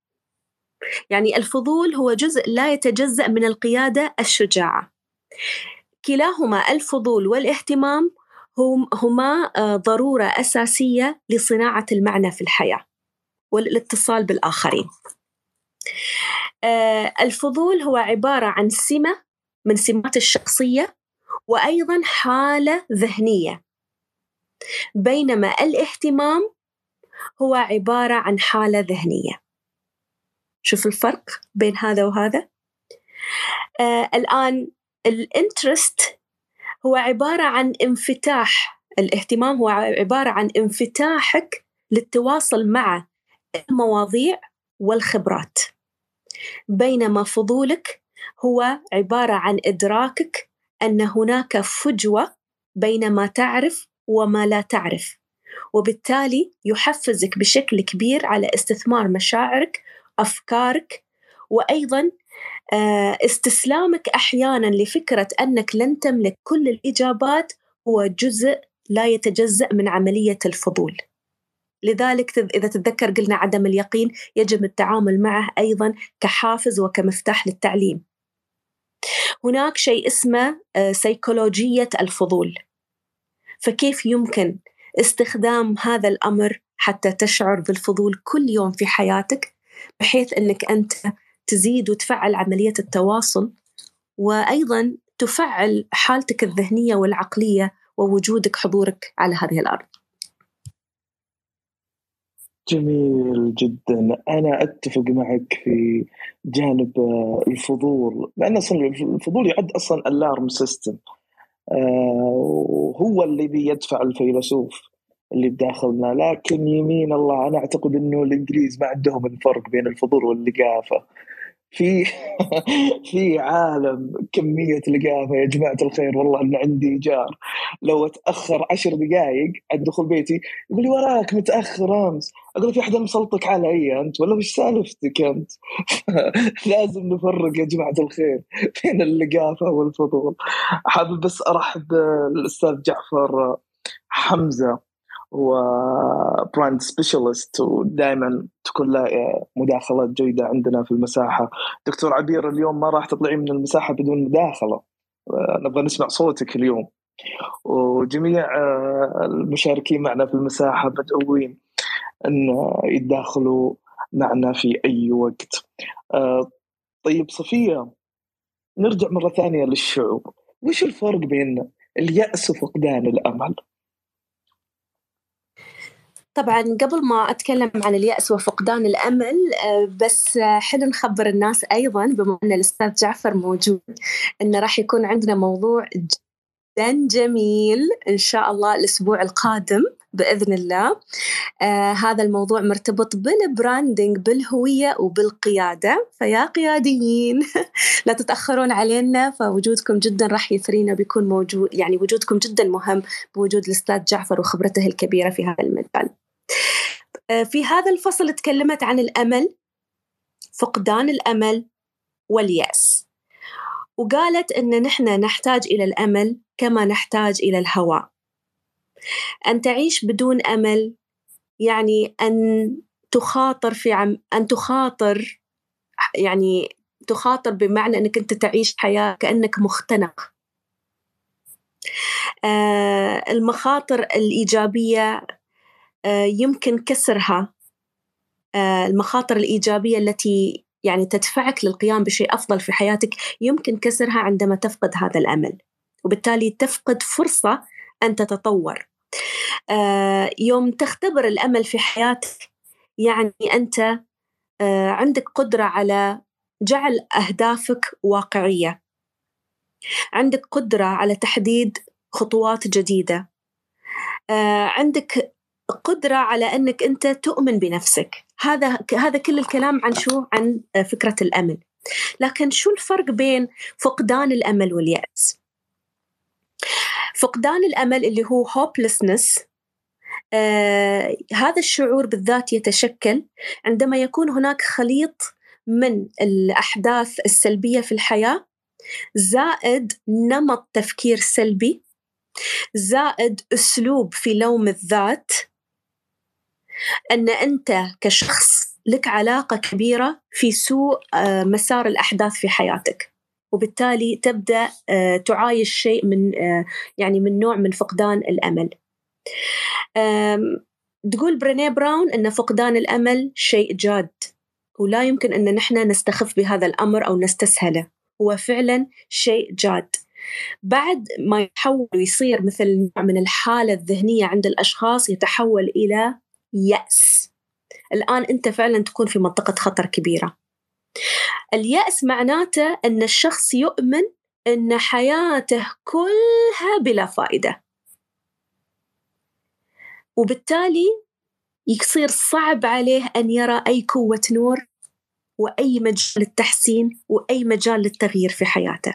C: يعني الفضول هو جزء لا يتجزأ من القيادة الشجاعة. كلاهما الفضول والاهتمام هما آه، ضرورة أساسية لصناعة المعنى في الحياة والاتصال بالآخرين. آه، الفضول هو عبارة عن سمة من سمات الشخصية وأيضا حالة ذهنية. بينما الاهتمام هو عبارة عن حالة ذهنية. شوف الفرق بين هذا وهذا. آه الآن الانترست هو عبارة عن انفتاح. الاهتمام هو عبارة عن انفتاحك للتواصل مع المواضيع والخبرات. بينما فضولك هو عبارة عن إدراكك أن هناك فجوة بين ما تعرف وما لا تعرف وبالتالي يحفزك بشكل كبير على استثمار مشاعرك أفكارك وأيضا استسلامك أحيانا لفكرة أنك لن تملك كل الإجابات هو جزء لا يتجزأ من عملية الفضول. لذلك إذا تتذكر قلنا عدم اليقين يجب التعامل معه أيضا كحافز وكمفتاح للتعليم. هناك شيء اسمه آه، سيكولوجية الفضول. فكيف يمكن استخدام هذا الأمر حتى تشعر بالفضول كل يوم في حياتك؟ بحيث أنك أنت تزيد وتفعل عملية التواصل وأيضا تفعل حالتك الذهنية والعقلية ووجودك حضورك على هذه الأرض.
B: جميل جدا. أنا أتفق معك في جانب الفضول لأن الفضول يعد أصلا ألارم سيستم وهو اللي بيدفع الفيلسوف اللي بداخلنا. لكن يمين الله أنا أعتقد أنه الإنجليز ما عندهم الفرق بين الفضول واللقافة. في *laughs* في عالم كمية لقافه يا جماعة الخير والله إن عندي جار. لو أتأخر عشر دقائق عند دخول بيتي يقول لي وراك متأخر أمس. أقول في أحد مسلطك علي أنت ولا وش سالفتك أنت؟ *laughs* لازم نفرق يا جماعة الخير بين اللقافة والفضول. حابب بس أرحب الاستاذ جعفر حمزة. و brand specialist ودائما تكون له مداخلات جيدة عندنا في المساحة. دكتور عبير اليوم ما راح تطلعين من المساحة بدون مداخلة. نبغى نسمع صوتك اليوم. وجميع المشاركين معنا في المساحة مدعوين أن يتداخلوا معنا في أي وقت. طيب صفية نرجع مرة ثانية للشعوب. وش الفرق بين اليأس وفقدان الأمل؟
C: طبعا قبل ما أتكلم عن اليأس وفقدان الأمل آه، بس حلو نخبر الناس أيضا بما أن الأستاذ جعفر موجود أنه راح يكون عندنا موضوع جدا جميل إن شاء الله الأسبوع القادم. بإذن الله. آه هذا الموضوع مرتبط بالبراندنج بالهوية وبالقيادة. فيا قياديين *laughs* لا تتأخرون علينا فوجودكم جدا راح يثرينا بيكون موجود يعني وجودكم جدا مهم بوجود الأستاذ جعفر وخبرته الكبيرة في هذا المجال. آه، في هذا الفصل تكلمت عن الأمل فقدان الأمل واليأس. وقالت أن نحن نحتاج إلى الأمل كما نحتاج إلى الهواء. أن تعيش بدون أمل يعني أن تخاطر في عم أن تخاطر يعني تخاطر بمعنى أنك أنت تعيش حياة كأنك مختنق. آه المخاطر الإيجابية آه، يمكن كسرها. آه، المخاطر الإيجابية التي يعني تدفعك للقيام بشيء أفضل في حياتك يمكن كسرها عندما تفقد هذا الأمل. وبالتالي تفقد فرصة أن تتطور. يوم تختبر الأمل في حياتك يعني أنت عندك قدرة على جعل أهدافك واقعية. عندك قدرة على تحديد خطوات جديدة. عندك قدرة على أنك أنت تؤمن بنفسك. هذا هذا كل الكلام عن شو؟ عن فكرة الأمل. لكن شو الفرق بين فقدان الأمل واليأس؟ فقدان الأمل اللي هو hopelessness آه هذا الشعور بالذات يتشكل عندما يكون هناك خليط من الأحداث السلبية في الحياة زائد نمط تفكير سلبي زائد أسلوب في لوم الذات. أن أنت كشخص لك علاقة كبيرة في سوء آه، مسار الأحداث في حياتك. وبالتالي تبدأ آه، تعايش شيء من آه، يعني من نوع من فقدان الأمل. تقول برينيه براون أن فقدان الأمل شيء جاد ولا يمكن أن نحن نستخف بهذا الأمر أو نستسهله. هو فعلا شيء جاد. بعد ما يتحول ويصير مثل نوع من الحالة الذهنية عند الأشخاص يتحول إلى يأس. الآن أنت فعلا تكون في منطقة خطر كبيرة. اليأس معناته أن الشخص يؤمن أن حياته كلها بلا فائدة. وبالتالي يصير صعب عليه أن يرى أي قوة نور وأي مجال للتحسين وأي مجال للتغيير في حياته.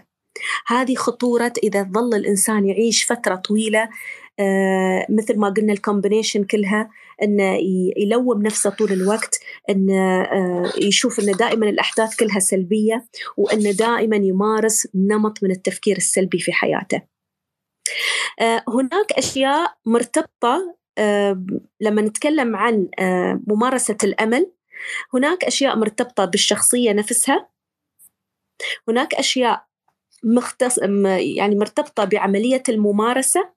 C: هذه خطورة إذا ظل الإنسان يعيش فترة طويلة مثل ما قلنا الكومبينيشن كلها إنه يلوم نفسه طول الوقت إنه آه يشوف إنه دائما الأحداث كلها سلبية وإنه دائما يمارس نمط من التفكير السلبي في حياته. آه هناك أشياء مرتبطة آه لما نتكلم عن آه ممارسة الأمل هناك أشياء مرتبطة بالشخصية نفسها هناك أشياء مختص يعني مرتبطة بعملية الممارسة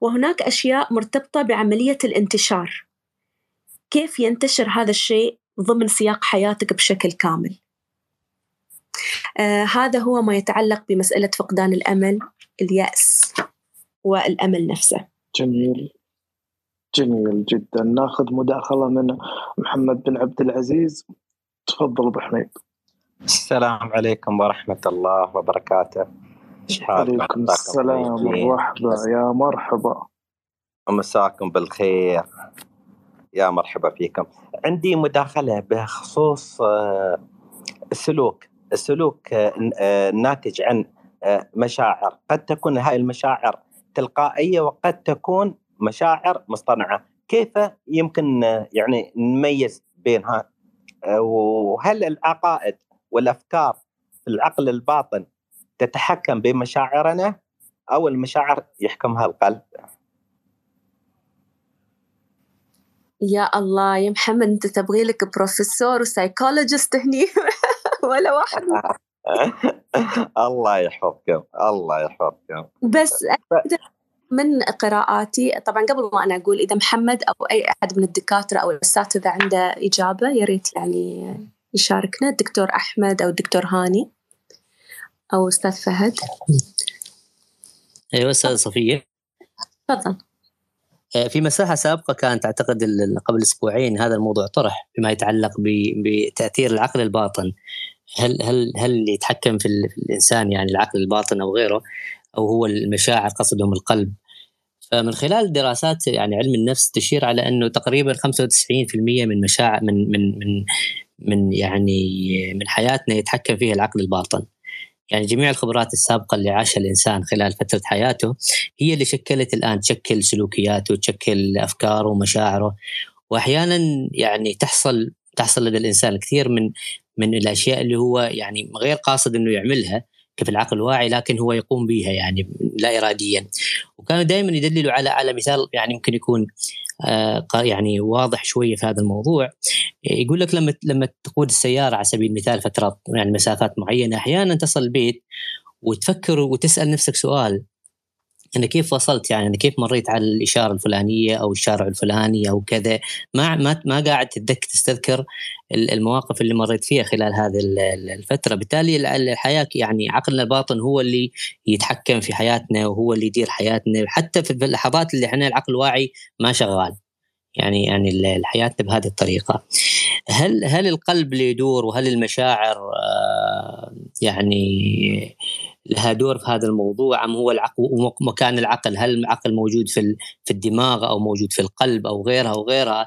C: وهناك أشياء مرتبطة بعملية الانتشار. كيف ينتشر هذا الشيء ضمن سياق حياتك بشكل كامل؟ آه هذا هو ما يتعلق بمسألة فقدان الأمل اليأس والأمل نفسه.
B: جميل. جميل جدا. ناخذ مداخلة من محمد بن عبد العزيز. تفضل أبو حميد.
F: السلام عليكم ورحمة الله وبركاته.
B: عليكم السلام ورحمة يا مرحبا.
F: مساكم بالخير. يا مرحبا فيكم. عندي مداخلة بخصوص آه، السلوك السلوك الناتج آه، عن آه، مشاعر. قد تكون هاي المشاعر تلقائية وقد تكون مشاعر مصطنعة. كيف يمكن يعني نميز بينها؟ وهل العقائد والأفكار في العقل الباطن تتحكم بمشاعرنا أو المشاعر يحكمها القلب.
C: يا الله يا محمد أنت تبغي لك بروفيسور و psychologist هني؟ *laughs* ولا واحد. *laughs*
F: الله يحفظكم الله يحفظكم.
C: بس من قراءاتي طبعا قبل ما أنا أقول إذا محمد أو أي أحد من الدكاترة أو الاساتذه عنده إجابة يا ريت يعني يشاركنا. الدكتور أحمد أو الدكتور هاني. أو أستاذ فهد.
D: أيوة أستاذ صفية.
C: تفضل.
D: آه، في مساحة سابقة كانت أعتقد قبل أسبوعين هذا الموضوع طرح فيما يتعلق بتأثير العقل الباطن. هل هل هل يتحكم في, في الإنسان يعني العقل الباطن أو غيره أو هو المشاعر قصدهم القلب. فمن خلال دراسات يعني علم النفس تشير على أنه تقريبا 95% من مشاعر من من من من يعني من حياتنا يتحكم فيها العقل الباطن. يعني جميع الخبرات السابقة اللي عاشها الإنسان خلال فترة حياته هي اللي شكلت الآن تشكل سلوكياته تشكل أفكاره ومشاعره وأحيانا يعني تحصل تحصل لدى الإنسان الكثير من من الأشياء اللي هو يعني غير قاصد إنه يعملها كيف العقل الواعي لكن هو يقوم بها يعني لا اراديا. وكانوا دائما يدللوا على على مثال يعني ممكن يكون يعني واضح شوية في هذا الموضوع. يقول لك لما لما تقود السيارة على سبيل المثال فترات يعني مسافات معينة أحيانا تصل البيت وتفكر وتسأل نفسك سؤال أنا كيف وصلت يعني؟ أنا كيف مريت على الإشارة الفلانية أو الشارع الفلاني أو كذا؟ ما ما ما قاعد تتذكر تستذكر المواقف اللي مريت فيها خلال هذه الفترة. بالتالي الحياة يعني عقلنا الباطن هو اللي يتحكم في حياتنا وهو اللي يدير حياتنا. حتى في اللحظات اللي إحنا العقل الواعي ما شغال. يعني يعني الحياة بهذه الطريقة. هل هل القلب اللي يدور وهل المشاعر آه، يعني لها دور في هذا الموضوع أم هو العقل ومكان العقل؟ هل العقل موجود في في الدماغ أو موجود في القلب أو غيرها وغيرها؟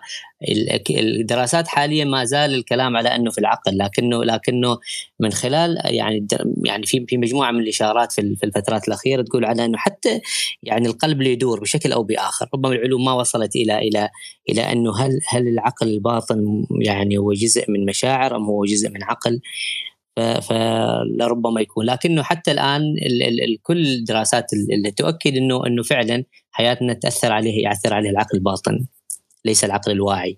D: الدراسات حاليا ما زال الكلام على إنه في العقل لكنه لكنه من خلال يعني يعني في في مجموعة من الإشارات في الفترات الأخيرة تقول على إنه حتى يعني القلب يدور بشكل أو بآخر. ربما العلوم ما وصلت إلى إلى إلى إنه هل هل العقل الباطن يعني هو جزء من مشاعر أم هو جزء من عقل؟ فلربما يكون. لكنه حتى الآن ال ال ال كل الدراسات اللي تؤكد إنه إنه فعلا حياتنا تأثر عليه يأثر عليه العقل الباطن ليس العقل الواعي.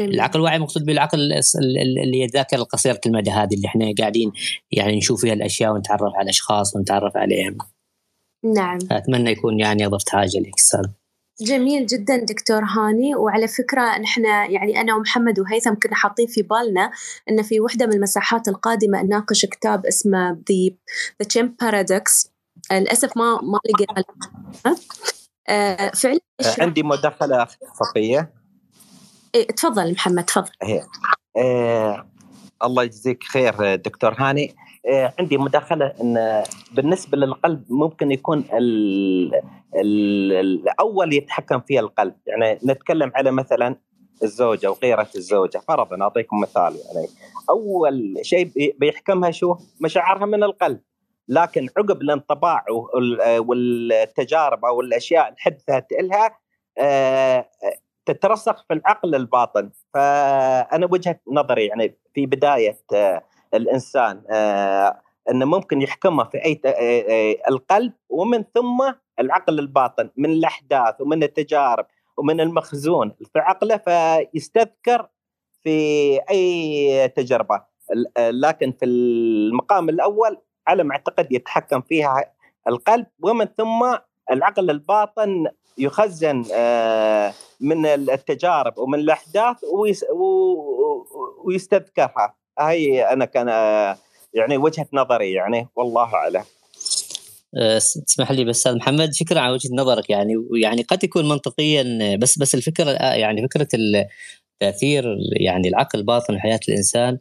D: العقل الواعي مقصود بالعقل اللي هي الذاكره القصيره المدى هذه اللي إحنا قاعدين يعني نشوف فيها الأشياء ونتعرف على أشخاص ونتعرف عليهم.
C: نعم.
D: أتمنى يكون يعني أضفت حاجة لك. السلام.
C: جميل جدا دكتور هاني. وعلى فكرة نحن يعني أنا ومحمد وهيثم كنا حاطين في بالنا أن في وحدة من المساحات القادمة نناقش كتاب اسمه The, The Chimp Paradox. للأسف ما ما لقينا
F: آه فعلا آه، عندي مداخلة صفية
C: إيه تفضل محمد تفضل.
F: هي. آه الله يجزيك خير دكتور هاني. آه، عندي مداخلة إن بالنسبة للقلب ممكن يكون ال ال الأول يتحكم فيه القلب. يعني نتكلم على مثلا الزوجة وغيرة الزوجة. فرضا أعطيكم مثال يعني. أول شيء بيحكمها شو؟ مشاعرها من القلب. لكن عقب الانطباع والتجارب أو الأشياء حدثت لها آه، تترسخ في العقل الباطن. فأنا وجهة نظري يعني في بداية آه، الإنسان آه، إنه ممكن يحكمه في أي القلب ومن ثم العقل الباطن من الأحداث ومن التجارب ومن المخزون في عقله فيستذكر في أي تجربة. لكن في المقام الأول على ما أعتقد يتحكم فيها القلب ومن ثم العقل الباطن يخزن آه، من التجارب ومن الأحداث ويستذكرها. هاي أنا كان آه، يعني وجهة نظري يعني والله أعلم.
D: آه، تسمح لي بس أستاذ محمد شكرا على وجهة نظرك يعني ويعني قد يكون منطقيا بس بس الفكرة يعني فكرة تأثير يعني العقل الباطن في حياه الإنسان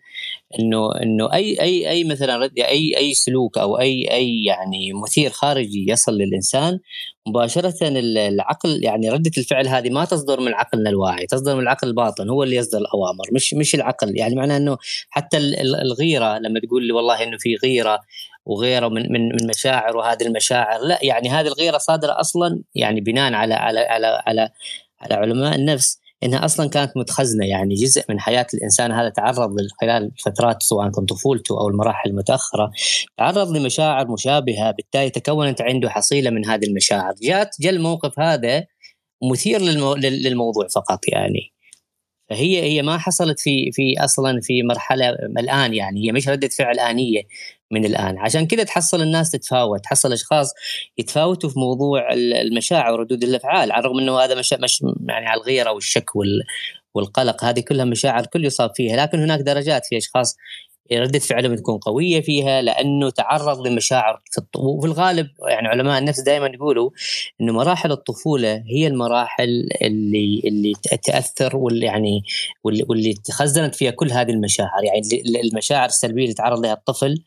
D: إنه إنه أي أي أي مثلا أي أي سلوك أو أي أي يعني مثير خارجي يصل للإنسان مباشرة العقل يعني ردة الفعل هذه ما تصدر من عقلنا الواعي تصدر من العقل الباطن هو اللي يصدر الأوامر مش مش العقل. يعني معناه إنه حتى الغيرة لما تقول لي والله إنه في غيرة وغيرة من من من مشاعر وهذه المشاعر لا يعني هذه الغيرة صادرة أصلا يعني بناء على على على على على علماء النفس. إنها أصلا كانت متخزنة يعني جزء من حياة الإنسان. هذا تعرض خلال فترات سواء كان طفولته أو المراحل المتأخرة تعرض لمشاعر مشابهة. بالتالي تكونت عنده حصيلة من هذه المشاعر. جاءت جاء الموقف هذا مثير للمو... للموضوع فقط يعني. فهي هي ما حصلت في في أصلا في مرحلة الآن يعني هي مش ردة فعل آنية من الآن. عشان كذا تحصل الناس تتفاوت تحصل أشخاص يتفاوتوا في موضوع المشاعر وردود الأفعال على الرغم إنه هذا مش, مش يعني على الغيرة والشك وال والقلق هذه كلها مشاعر كل يصاب فيها. لكن هناك درجات في أشخاص ردة فعلهم تكون قوية فيها لأنه تعرض لمشاعر في الط... وفي الغالب يعني علماء النفس دائما يقولوا أنه مراحل الطفولة هي المراحل اللي اللي تأثر واللي يعني واللي, واللي تخزنت فيها كل هذه المشاعر. يعني المشاعر السلبية اللي تعرض لها الطفل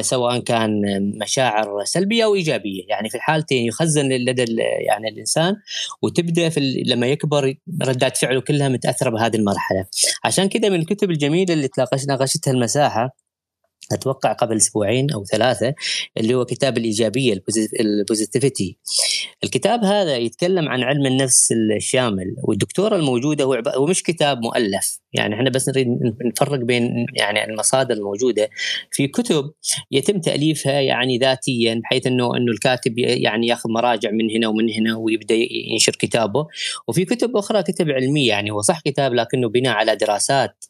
D: سواء كان مشاعر سلبية أو إيجابية. يعني في الحالتين يخزن لدى يعني الإنسان وتبدأ في لما يكبر ردات فعله كلها متأثرة بهذه المرحلة. عشان كذا من الكتب الجميلة اللي ناقشتها المساحة أتوقع قبل أسبوعين أو ثلاثة اللي هو كتاب الإيجابية البوزيتيفيتي الكتاب هذا يتكلم عن علم النفس الشامل والدكتوره الموجوده هو, هو مش كتاب مؤلف. يعني إحنا بس نريد نفرق بين يعني المصادر الموجودة. في كتب يتم تأليفها يعني ذاتيا بحيث إنه إنه الكاتب يعني ياخذ مراجع من هنا ومن هنا ويبدأ ينشر كتابه. وفي كتب أخرى كتب علمية يعني هو صح كتاب لكنه بناء على دراسات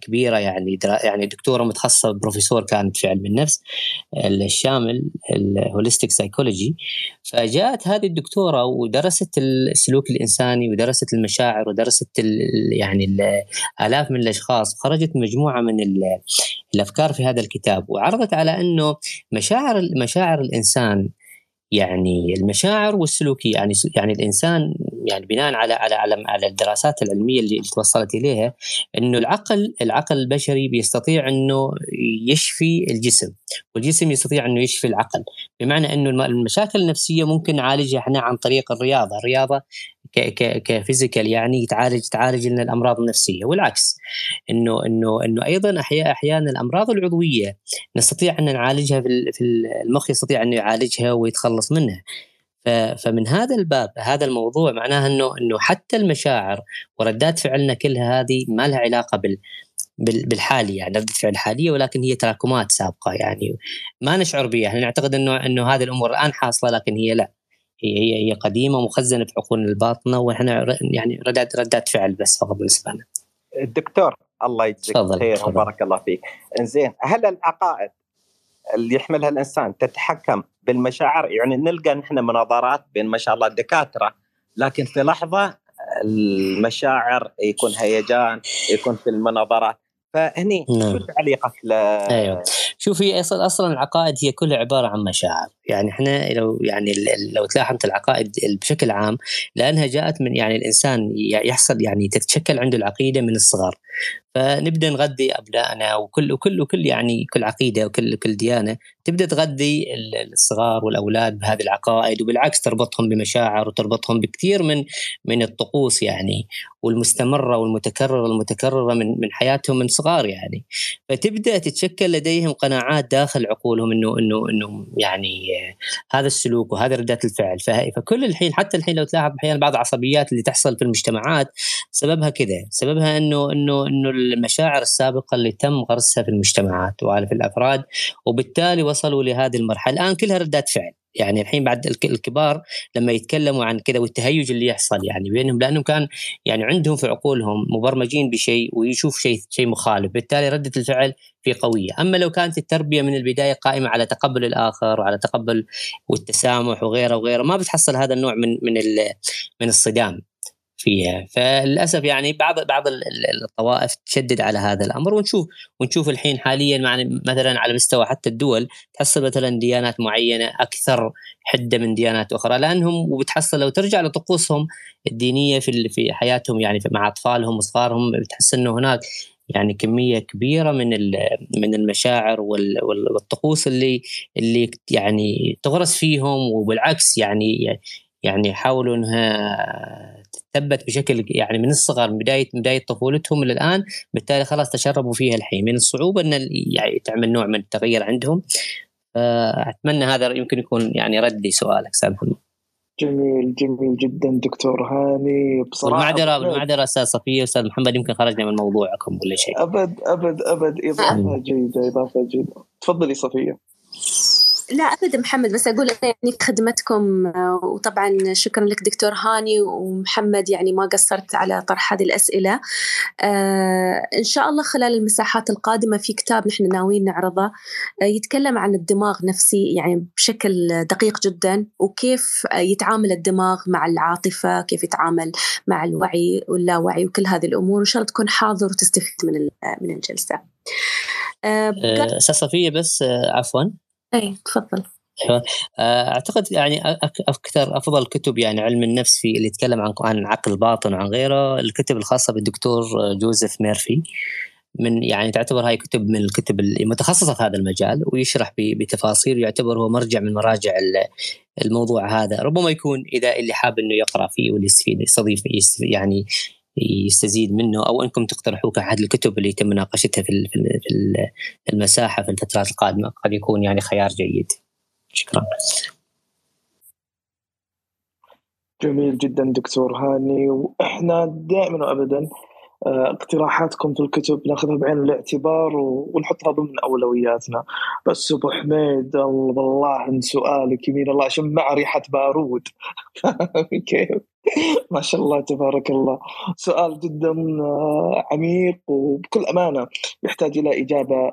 D: كبيرة. يعني يعني دكتورة متخصصة بروفيسور كانت في علم النفس الشامل ال holistic psychology فجاءت هذه الدكتورة ودرست السلوك الإنساني ودرست المشاعر ودرست يعني الالاف من الأشخاص. وخرجت مجموعة من الأفكار في هذا الكتاب وعرضت على أنه مشاعر مشاعر الإنسان يعني المشاعر والسلوكيه يعني يعني الإنسان يعني بناء على على, على الدراسات العلمية اللي توصلت إليها إنه العقل العقل البشري بيستطيع إنه يشفي الجسم والجسم يستطيع إنه يشفي العقل. بمعنى إنه المشاكل النفسية ممكن نعالجها إحنا عن طريق الرياضة. الرياضة كفيزيكال يعني تعالج تعالج لنا الأمراض النفسية. والعكس إنه إنه إنه أيضا أحيانا الأمراض العضوية نستطيع أن نعالجها في المخ يستطيع انه يعالجها ويتخلص منها. فمن هذا الباب هذا الموضوع معناه إنه إنه حتى المشاعر وردات فعلنا كلها هذه ما لها علاقة بال بالحالي يعني ردة فعل حالية ولكن هي تراكمات سابقة يعني ما نشعر بها إحنا نعتقد إنه إنه هذه الأمور الآن حاصلة لكن هي لا؟ هي هي هي قديمة مخزنه في عقولنا الباطنة وإحنا يعني ردات ردات فعل بس فقط بالنسبة لنا.
F: الدكتور الله يجزيك خير وبارك الله فيك. إنزين هل العقائد اللي يحملها الإنسان تتحكم بالمشاعر يعني نلقى نحن مناظرات بين ما شاء الله الدكاترة لكن في لحظة المشاعر يكون هيجان يكون في المناظرات فهني نعم. شو تعليقك ل...
D: أيوه. شوفي أصلا أصلا العقائد هي كلها عبارة عن مشاعر. يعني إحنا لو يعني لو تلاحظت العقائد بشكل عام لأنها جاءت من يعني الإنسان يحصل يعني تتشكل عنده العقيدة من الصغر. فنبدأ نغذي أبنائنا وكل وكل وكل يعني كل عقيدة وكل كل ديانة. تبدأ تغذي الصغار والأولاد بهذه العقائد وبالعكس تربطهم بمشاعر وتربطهم بكثير من من الطقوس يعني والمستمرة والمتكررة المتكررة من من حياتهم من صغار يعني. فتبدأ تتشكل لديهم قناعات داخل عقولهم انه انه إنه يعني هذا السلوك وهذه ردات الفعل. فكل الحين حتى الحين لو تلاحظ أحيانا بعض العصبيات اللي تحصل في المجتمعات سببها كذا. سببها انه انه إنه المشاعر السابقة اللي تم غرسها في المجتمعات وفي الأفراد وبالتالي وصلوا لهذه المرحلة. الآن كلها ردات فعل. يعني الحين بعد الكبار لما يتكلموا عن كذا والتهيج اللي يحصل يعني بينهم لأنهم كان يعني عندهم في عقولهم مبرمجين بشيء ويشوف شيء شيء مخالف. بالتالي ردة الفعل في قوية. أما لو كانت التربية من البداية قائمة على تقبل الآخر وعلى تقبل والتسامح وغيره وغيره ما بتحصل هذا النوع من من من الصدام. فيها. فللأسف يعني بعض بعض الطوائف تشدد على هذا الأمر. ونشوف ونشوف الحين حاليا مثلا على مستوى حتى الدول تحصل مثلا ديانات معينة أكثر حدة من ديانات أخرى. لأنهم وبتحصل لو ترجع لطقوسهم الدينية في في حياتهم يعني مع أطفالهم وصغارهم بتحس إنه هناك يعني كمية كبيرة من من المشاعر والطقوس اللي اللي يعني تغرس فيهم. وبالعكس يعني يعني يحاولوا انها تثبت بشكل يعني من الصغر من بدايه من بداية طفولتهم إلى الآن بالتالي خلاص تشربوا فيها الحين. من الصعوبة إن يعني تعمل نوع من التغيير عندهم. فأتمنى هذا يمكن يكون يعني رد لسؤالك محمد
B: جميل جميل جدا دكتور هاني.
D: بصراحة المعذره المعذره أستاذ صفية أستاذ محمد يمكن خرجنا من موضوعكم ولا شيء.
B: ابد ابد أبد. إضافة جيده إضافة جيده تفضلي صفية.
C: لا ابدا محمد بس أقول يعني خدمتكم وطبعا شكرا لك دكتور هاني ومحمد يعني ما قصرت على طرح هذه الأسئلة. آه إن شاء الله خلال المساحات القادمة في كتاب نحن ناويين نعرضه آه يتكلم عن الدماغ نفسي يعني بشكل دقيق جدا وكيف يتعامل الدماغ مع العاطفة كيف يتعامل مع الوعي واللاوعي وكل هذه الأمور. ان شاء الله تكون حاضر وتستفيد من من الجلسة.
D: آه, آه، أستاذ صفية بس آه، عفوا.
C: إي تفضل.
D: أيوه أعتقد يعني أكثر أفضل كتب يعني علم النفس في اللي يتكلم عن عن عقل الباطن وعن غيره الكتب الخاصة بالدكتور جوزيف ميرفي. من يعني تعتبر هاي كتب من الكتب المتخصصة في هذا المجال ويشرح بتفاصيل يعتبر هو مرجع من مراجع الموضوع هذا. ربما يكون إذا اللي حاب إنه يقرأ فيه واللي يستفيد يستضيف يعني يستزيد منه أو إنكم تقترحوه كاحد الكتب اللي يتم مناقشتها في في المساحة في الفترات القادمه قد يكون يعني خيار جيد. شكرا.
B: جميل جدا دكتور هاني وإحنا دائما وابدا اقتراحاتكم في الكتب ناخذها بعين الاعتبار ونحطها ضمن أولوياتنا. بس أبو حميد والله سؤالك يمين الله شمع ريحة بارود. *laughs* كيف؟ ما شاء الله تبارك الله. سؤال جدا آه، عميق وبكل أمانة يحتاج إلى إجابة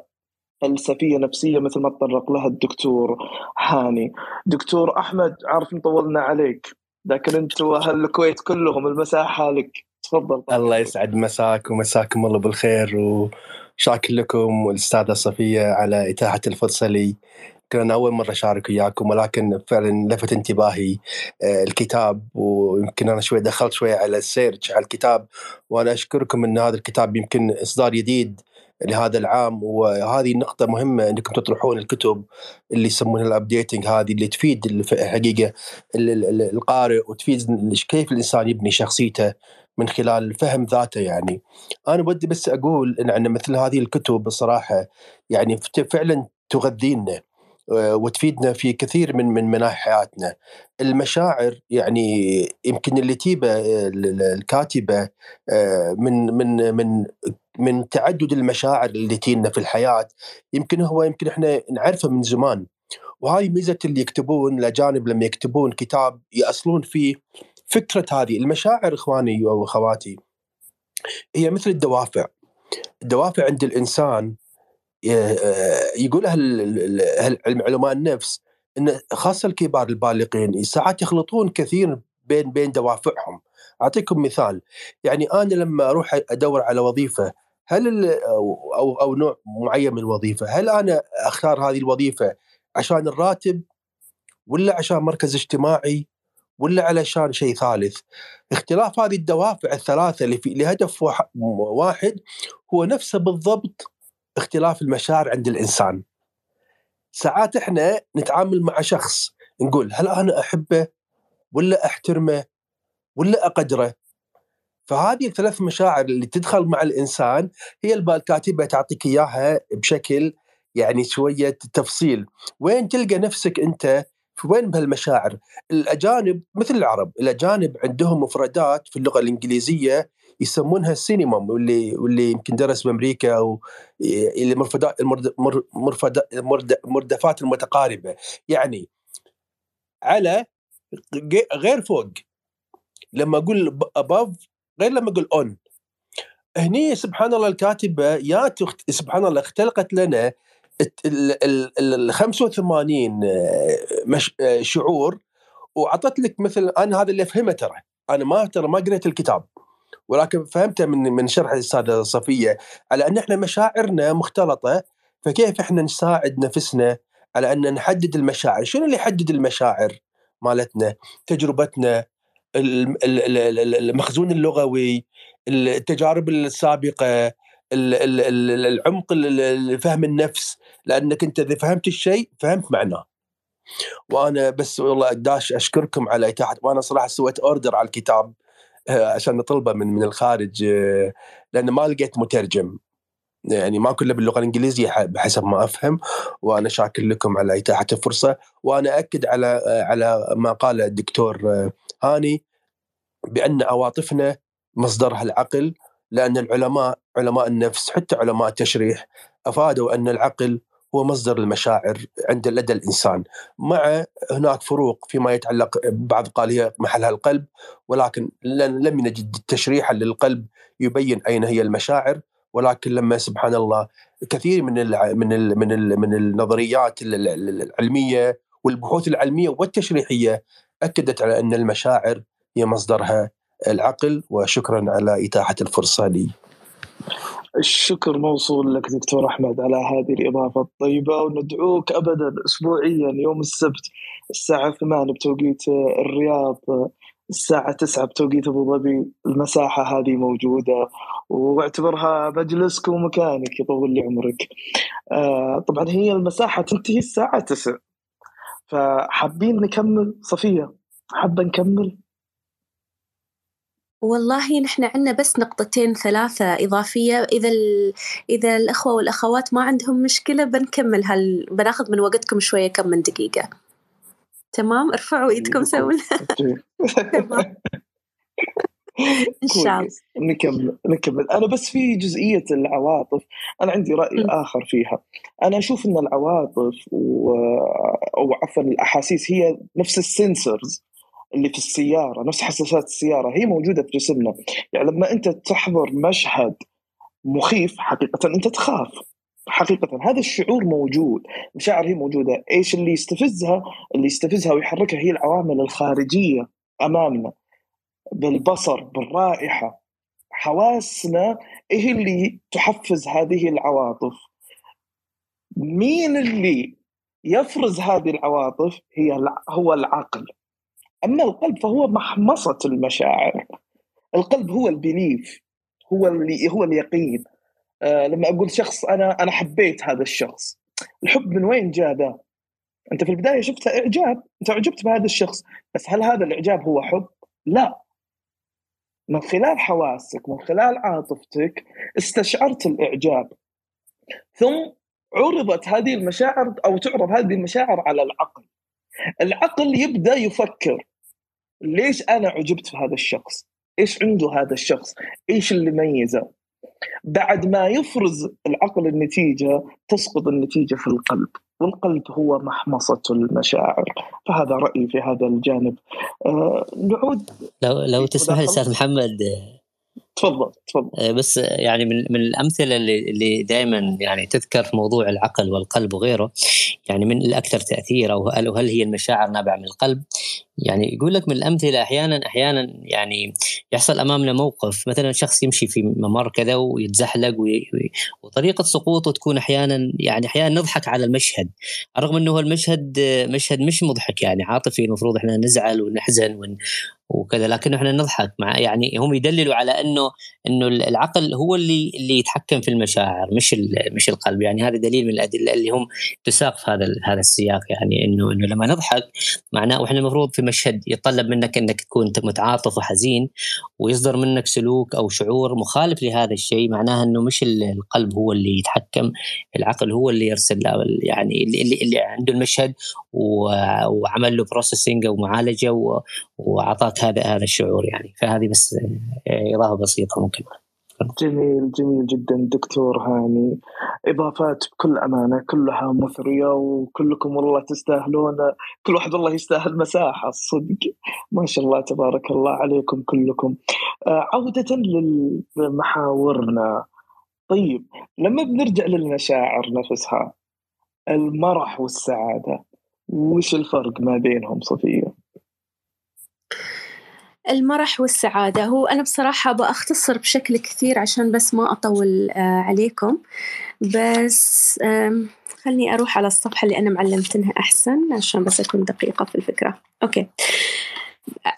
B: فلسفية نفسية مثل ما تطرق لها الدكتور هاني. دكتور أحمد عارف طولنا عليك لكن أنتم أهل الكويت كلهم المساحة لك. تفضل
G: الله يسعد مساك ومساكم الله بالخير وشاكر لكم والأستاذة صفية على إتاحة الفرصة لي. أنا أول مرة أشارك وياكم ولكن فعلا لفت انتباهي آه، الكتاب ويمكن أنا شوي دخلت شوي على ال search على الكتاب وأنا أشكركم إن هذا الكتاب يمكن إصدار جديد لهذا العام وهذه نقطة مهمة إنكم تطرحون الكتب اللي يسمونها ال updating هذه اللي تفيد الحقيقة القارئ وتفيد كيف الإنسان يبني شخصيته. من خلال فهم ذاته يعني. أنا ودي بس أقول إن مثل هذه الكتب بصراحة يعني فعلا تغذينا آه، وتفيدنا في كثير من من مناحي حياتنا. المشاعر يعني يمكن اللي تيبه الكاتبة آه، من من من من تعدد المشاعر اللي تينا في الحياة. يمكن هو يمكن إحنا نعرفه من زمان. وهاي ميزة اللي يكتبون الأجانب لما يكتبون كتاب يأصلون فيه فكرة هذه المشاعر إخواني واخواتي هي مثل الدوافع. الدوافع عند الإنسان يقول علماء النفس إن خاصة الكبار البالغين ساعات يخلطون كثير بين بين دوافعهم. أعطيكم مثال يعني أنا لما أروح أدور على وظيفة هل أو أو, نوع معين من الوظيفه هل أنا أختار هذه الوظيفة عشان الراتب ولا عشان مركز اجتماعي؟ ولا علشان شيء ثالث؟ اختلاف هذه الدوافع الثلاثة اللي في لهدف واحد هو نفسه بالضبط اختلاف المشاعر عند الإنسان. ساعات إحنا نتعامل مع شخص نقول هل أنا أحبه ولا أحترمه ولا أقدره؟ فهذه الثلاث مشاعر اللي تدخل مع الإنسان هي الكاتبة تعطيك إياها بشكل يعني شوية تفصيل. وين تلقى نفسك أنت وين بهالمشاعر؟ الأجانب مثل العرب الأجانب عندهم مفردات في اللغة الإنجليزية يسمونها السينما واللي واللي يمكن درس بأمريكا أو المرفدات المردفات المتقاربة. يعني على غير فوق. لما أقول above غير لما أقول اون هني سبحان الله الكاتبة يا سبحان الله اختلقت لنا ال 85 مش شعور واعطت لك مثل أنا هذا اللي افهمه ترى أنا ما ترى ما قريت الكتاب ولكن فهمته من من شرح الاستاذه صفيه على ان إحنا مشاعرنا مختلطه فكيف إحنا نساعد نفسنا على ان نحدد المشاعر، شنو اللي يحدد المشاعر مالتنا؟ تجربتنا، المخزون اللغوي، التجارب السابقه، العمق فهم النفس، لأنك أنت إذا فهمت الشيء فهمت معناه. وأنا بس والله داش أشكركم على إتاحة وأنا صراحة سويت أوردر على الكتاب آه، عشان نطلبه من من الخارج آه، لأن ما لقيت مترجم. يعني ما كله باللغة الإنجليزية بحسب ما أفهم. وأنا شاكر لكم على إتاحة الفرصة. وأنا اكد على آه، على ما قال الدكتور هاني بأن عواطفنا مصدرها العقل لأن العلماء علماء النفس حتى علماء التشريح أفادوا أن العقل هو مصدر المشاعر عند لدى الإنسان. مع هناك فروق فيما يتعلق بعض قال هي محلها القلب ولكن لم نجد تشريحا للقلب يبين أين هي المشاعر. ولكن لما سبحان الله كثير من ال من ال من ال من النظريات العلمية والبحوث العلمية والتشريحية أكدت على أن المشاعر هي مصدرها العقل. وشكرا على إتاحة الفرصة لي.
B: الشكر موصول لك دكتور أحمد على هذه الإضافة الطيبة وندعوك ابدا اسبوعيا يوم السبت الساعة 8 بتوقيت الرياض الساعة 9 بتوقيت أبو ظبي المساحة هذه موجودة واعتبرها مجلسك ومكانك يطول لي عمرك. آه طبعا هي المساحة تنتهي الساعة 9 فحابين نكمل صفية حابة نكمل؟
C: والله نحن عندنا بس نقطتين ثلاثة إضافية. إذا إذا الأخوة والأخوات ما عندهم مشكلة بنكمل هال بناخذ من وقتكم شوية كم من دقيقة. تمام؟ ارفعوا إيدكم سووا. *laughs* تمام. إن شاء الله.
B: نكمل نكمل. أنا بس في جزئية العواطف. أنا عندي رأي م. آخر فيها. أنا أشوف إن العواطف و... أو عفوا الأحاسيس هي نفس السنسورز اللي في السيارة نفس حساسات السيارة هي موجودة في جسمنا. يعني لما أنت تحضر مشهد مخيف حقيقة أنت تخاف. حقيقة هذا الشعور موجود. مشاعر هي موجودة. إيش اللي يستفزها؟ اللي يستفزها ويحركها هي العوامل الخارجية أمامنا. بالبصر بالرائحة. حواسنا إيه اللي تحفز هذه العواطف. مين اللي يفرز هذه العواطف؟ هي هو العقل. اما القلب فهو محمصة المشاعر. القلب هو البليف هو اللي هو اليقين. آه لما أقول شخص أنا أنا حبيت هذا الشخص. الحب من وين جاء ذا؟ أنت في البداية شفته إعجاب أنت أعجبت بهذا الشخص. بس هل هذا الإعجاب هو حب؟ لا. من خلال حواسك من خلال عاطفتك استشعرت الإعجاب. ثم عرضت هذه المشاعر أو تعرض هذه المشاعر على العقل. العقل يبدأ يفكر. ليش أنا عجبت في هذا الشخص؟ إيش عنده هذا الشخص؟ إيش اللي ميزه؟ بعد ما يفرز العقل النتيجة تسقط النتيجة في القلب والقلب هو محمصة المشاعر. فهذا رأيي في هذا الجانب. آه نعود.
D: لو لو تسمح لي أستاذ محمد.
B: تفضل تفضل.
D: آه، بس يعني من من الأمثلة اللي اللي دائما يعني تذكر في موضوع العقل والقلب وغيره يعني من الأكثر تأثير أو هل هي المشاعر نابعة من القلب؟ يعني يقول لك من الأمثلة أحيانا أحيانا يعني يحصل أمامنا موقف مثلا شخص يمشي في ممر كذا ويتزحلق وي... وطريقة سقوطه تكون أحيانا يعني أحيانا نضحك على المشهد رغم إنه المشهد مشهد مش مضحك يعني عاطفي المفروض إحنا نزعل ونحزن ون... وكذا لكن إحنا نضحك مع يعني هم يدللوا على إنه إنه العقل هو اللي اللي يتحكم في المشاعر مش مش القلب. يعني هذا دليل من الأدلة اللي هم تساق في هذا هذا السياق يعني إنه إنه لما نضحك معناه وإحنا المفروض في مشهد يتطلب منك إنك تكون متعاطف وحزين ويصدر منك سلوك أو شعور مخالف لهذا الشيء معناها إنه مش القلب هو اللي يتحكم العقل هو اللي يرسل يعني اللي, اللي عنده المشهد وعمل له بروسيسنج أو معالجة وأعطاك هذا هذا الشعور يعني. فهذه بس آه، إضافة بسيطة ممكن.
B: جميل جميل جدا دكتور هاني. إضافات بكل أمانة كلها مثرية وكلكم والله تستاهلون كل واحد والله يستاهل مساحة الصدق ما شاء الله تبارك الله عليكم كلكم. آه، عودة لمحاورنا. طيب لما بنرجع للمشاعر نفسها المرح والسعادة وش الفرق ما بينهم صفية؟
C: المرح والسعادة. هو أنا بصراحة بأختصر بشكل كثير عشان بس ما أطول آه، عليكم. بس خلني أروح على الصفحة اللي أنا معلمتنها أحسن عشان بس أكون دقيقة في الفكرة. أوكي.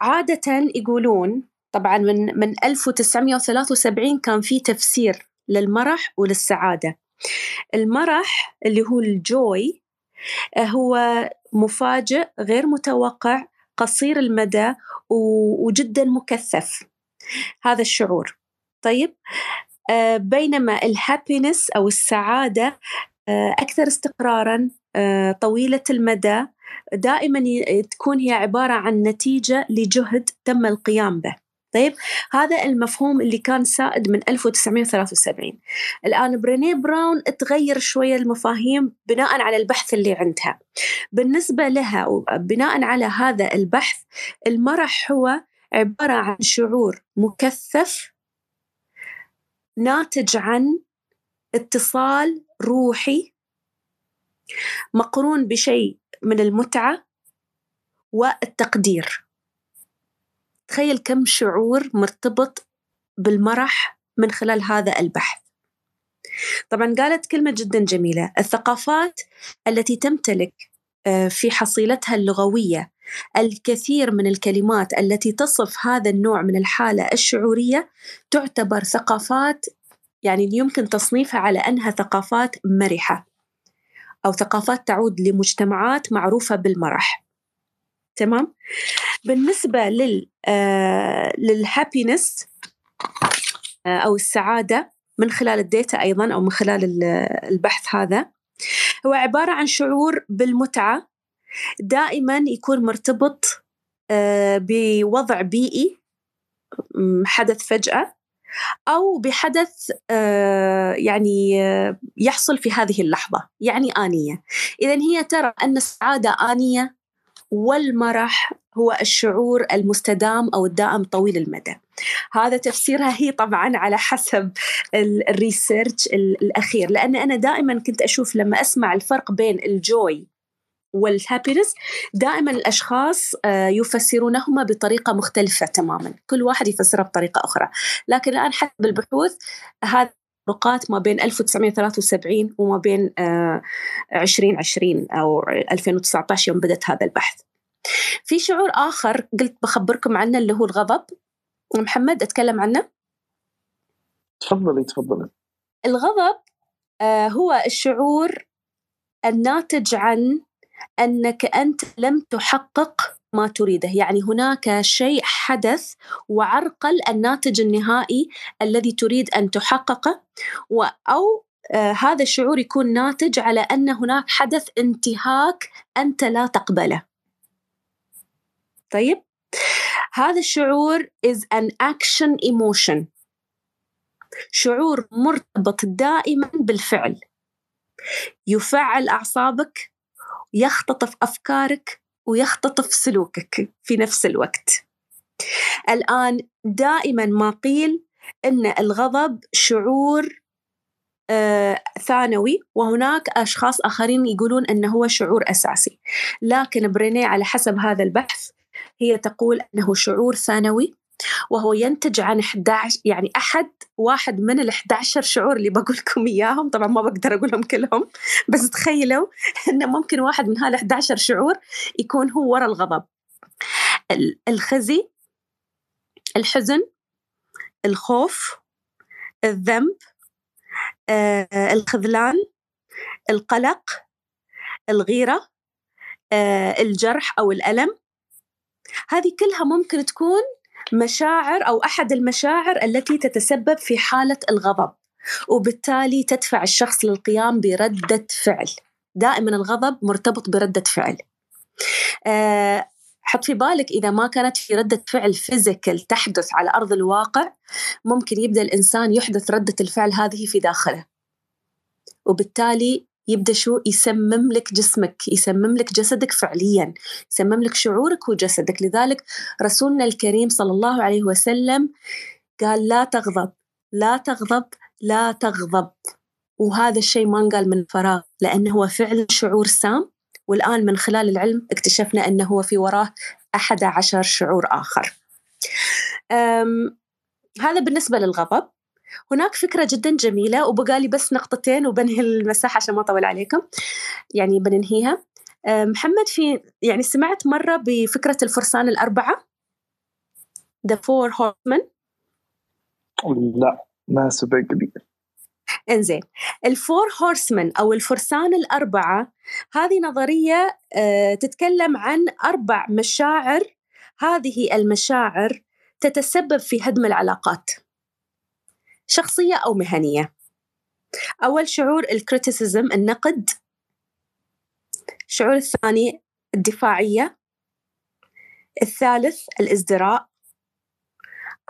C: عادة يقولون طبعا من من 1973 كان في تفسير للمرح وللسعادة. المرح اللي هو الجوي آه، هو مفاجئ غير متوقع قصير المدى وجدا مكثف. هذا الشعور. طيب آه، بينما الهابينس أو السعادة آه، أكثر استقرارا آه، طويلة المدى دائما تكون هي عبارة عن نتيجة لجهد تم القيام به. طيب هذا المفهوم اللي كان سائد من 1973 الآن بريني براون تغير شوية المفاهيم بناء على البحث اللي عندها. بالنسبة لها بناء على هذا البحث المرح هو عبارة عن شعور مكثف ناتج عن اتصال روحي مقرون بشيء من المتعة والتقدير. تخيل كم شعور مرتبط بالمرح من خلال هذا البحث. طبعا قالت كلمة جدا جميلة الثقافات التي تمتلك آه، في حصيلتها اللغوية الكثير من الكلمات التي تصف هذا النوع من الحالة الشعورية تعتبر ثقافات يعني يمكن تصنيفها على أنها ثقافات مرحة أو ثقافات تعود لمجتمعات معروفة بالمرح. تمام؟ بالنسبة لل آه لل happiness آه أو السعادة من خلال ال data أيضا أو من خلال البحث هذا هو عبارة عن شعور بالمتعة دائما يكون مرتبط آه بوضع بيئي حدث فجأة أو بحدث يعني يحصل في هذه اللحظة يعني آنية. إذا هي ترى أن السعادة آنية والمرح هو الشعور المستدام أو الدائم طويل المدى. هذا تفسيرها هي طبعا على حسب ال research الأخير لأن أنا دائما كنت أشوف لما أسمع الفرق بين ال joy وال happiness دائما الأشخاص آه، يفسرونهما بطريقة مختلفة تماما، كل واحد يفسرها بطريقة أخرى، لكن الآن حسب البحوث هذا الفروقات ما بين 1973 وما بين 2020 آه، أو 2019 يوم بدأت هذا البحث. في شعور آخر قلت بخبركم عنه اللي هو الغضب. محمد أتكلم عنه؟
B: تفضلي تفضلي.
C: الغضب آه، هو الشعور الناتج عن أنك أنت لم تحقق ما تريده. يعني هناك شيء حدث وعرقل الناتج النهائي الذي تريد أن تحققه أو آه هذا الشعور يكون ناتج على أن هناك حدث انتهاك أنت لا تقبله. طيب؟ هذا الشعور is an action emotion. شعور مرتبط دائما بالفعل. يفعل أعصابك يختطف أفكارك ويختطف سلوكك في نفس الوقت. الآن دائما ما قيل أن الغضب شعور آه ثانوي وهناك أشخاص آخرين يقولون أنه هو شعور أساسي. لكن برينيه على حسب هذا البحث هي تقول أنه شعور ثانوي وهو ينتج عن 11 يعني أحد واحد من ال 11 شعور اللي بقول لكم إياهم. طبعا ما بقدر أقولهم كلهم. بس تخيلوا أنه ممكن واحد من هال 11 شعور يكون هو ورا الغضب. الخزي الحزن الخوف الذنب آه، الخذلان القلق الغيرة آه، الجرح أو الألم. هذه كلها ممكن تكون مشاعر أو أحد المشاعر التي تتسبب في حالة الغضب وبالتالي تدفع الشخص للقيام بردة فعل. دائما الغضب مرتبط بردة فعل. آه، حط في بالك إذا ما كانت في ردة فعل فيزيكال تحدث على أرض الواقع ممكن يبدأ الإنسان يحدث ردة الفعل هذه في داخله. وبالتالي يبدأ شو؟ يسمم لك جسمك يسمم لك جسدك فعليا يسمم لك شعورك وجسدك. لذلك رسولنا الكريم صلى الله عليه وسلم قال لا تغضب لا تغضب لا تغضب. وهذا الشيء ما قال من فراغ لأنه هو فعلا شعور سام. والآن من خلال العلم اكتشفنا أنه هو في وراه أحد عشر شعور آخر. هذا بالنسبة للغضب. هناك فكرة جدا جميلة وبقالي بس نقطتين وبنهي المساحة عشان ما أطول عليكم. يعني بننهيها. محمد في يعني سمعت مرة بفكرة الفرسان الأربعة؟ The Four Horsemen
B: لا ما سبق لي.
C: إنزين. الفور هورسمن أو الفرسان الأربعة هذه نظرية آه، تتكلم عن أربع مشاعر. هذه المشاعر تتسبب في هدم العلاقات. شخصية أو مهنية. أول شعور الكريتيسيزم النقد. الشعور الثاني الدفاعية. الثالث الازدراء.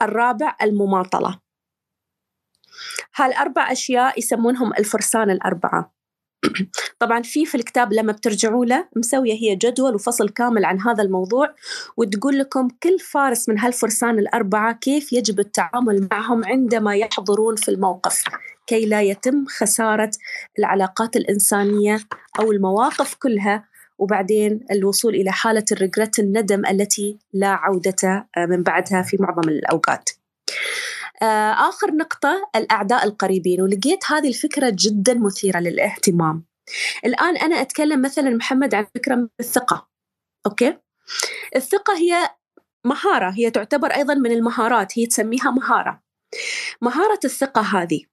C: الرابع المماطلة. هالأربع أشياء يسمونهم الفرسان الأربعة. *clears throat* طبعا في في الكتاب لما بترجعوا له مسوية هي جدول وفصل كامل عن هذا الموضوع وتقول لكم كل فارس من هالفرسان الأربعة كيف يجب التعامل معهم عندما يحضرون في الموقف كي لا يتم خسارة العلاقات الإنسانية أو المواقف كلها وبعدين الوصول إلى حالة الرجرت الندم التي لا عودة من بعدها في معظم الأوقات. آه، آخر نقطة الأعداء القريبين. ولقيت هذه الفكرة جدا مثيرة للاهتمام. الآن أنا أتكلم مثلا محمد عن فكرة الثقة أوكي؟ الثقة هي مهارة هي تعتبر أيضا من المهارات هي تسميها مهارة. مهارة الثقة هذه.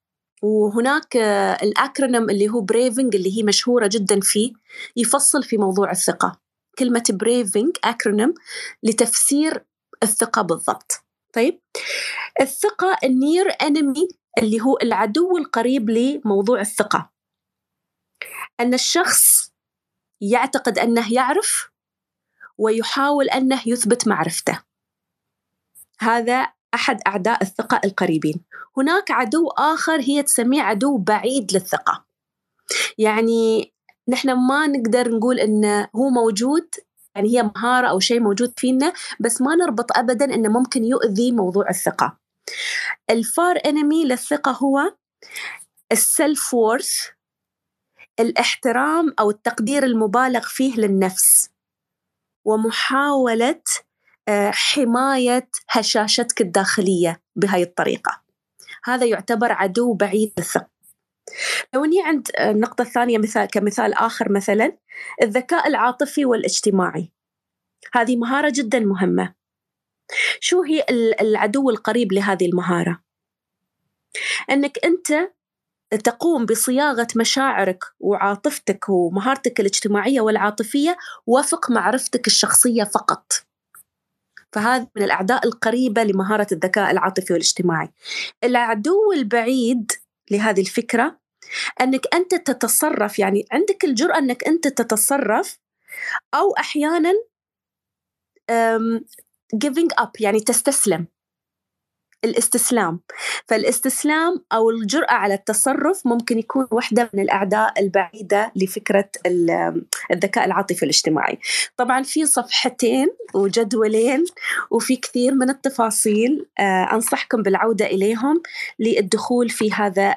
C: وهناك آه، ال acronym اللي هو BRAVING اللي هي مشهورة جدا فيه يفصل في موضوع الثقة. كلمة BRAVING acronym لتفسير الثقة بالضبط. طيب. الثقة ال near enemy اللي هو العدو القريب لموضوع الثقة. أن الشخص يعتقد أنه يعرف ويحاول أنه يثبت معرفته. هذا أحد أعداء الثقة القريبين. هناك عدو آخر هي تسميه عدو بعيد للثقة. يعني نحن ما نقدر نقول إنه هو موجود يعني هي مهارة أو شيء موجود فينا بس ما نربط أبدا إنه ممكن يؤذي موضوع الثقة. الفار انمي للثقة هو السلف وورث الاحترام أو التقدير المبالغ فيه للنفس ومحاولة آه، حماية هشاشتك الداخلية بهاي الطريقة. هذا يعتبر عدو بعيد للثقة. لو إني عند النقطة الثانية مثال كمثال آخر مثلا الذكاء العاطفي والاجتماعي. هذه مهارة جدا مهمة. شو هي العدو القريب لهذه المهارة؟ أنك أنت تقوم بصياغة مشاعرك وعاطفتك ومهارتك الاجتماعية والعاطفية وفق معرفتك الشخصية فقط. فهذا من الأعداء القريبة لمهارة الذكاء العاطفي والاجتماعي. العدو البعيد لهذه الفكرة أنك أنت تتصرف يعني عندك الجرأة أنك أنت تتصرف أو أحيانا giving up يعني تستسلم. الاستسلام. فالاستسلام أو الجرأة على التصرف ممكن يكون واحدة من الأعداء البعيدة لفكرة الذكاء العاطفي الاجتماعي. طبعا في صفحتين وجدولين وفي كثير من التفاصيل آه، أنصحكم بالعودة إليهم للدخول في هذا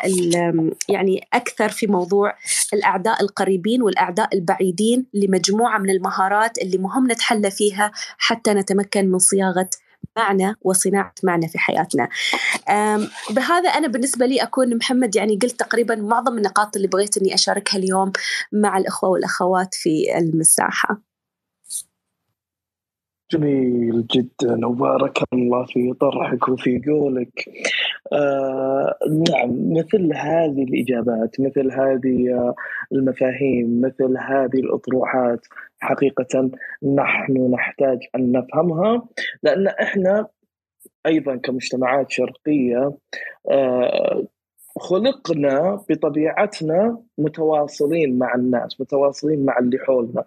C: يعني أكثر في موضوع الأعداء القريبين والأعداء البعيدين لمجموعة من المهارات اللي مهم نتحلى فيها حتى نتمكن من صياغة معنى وصناعة معنى في حياتنا. بهذا أنا بالنسبة لي أكون محمد يعني قلت تقريبا معظم النقاط اللي بغيت أني أشاركها اليوم مع الأخوة والأخوات في المساحة.
B: جميل جدا. وبارك الله في طرحك وفي قولك. آه نعم مثل هذه الإجابات مثل هذه المفاهيم مثل هذه الأطروحات حقيقة نحن نحتاج أن نفهمها لأن إحنا أيضا كمجتمعات شرقية آه خلقنا بطبيعتنا متواصلين مع الناس متواصلين مع اللي حولنا.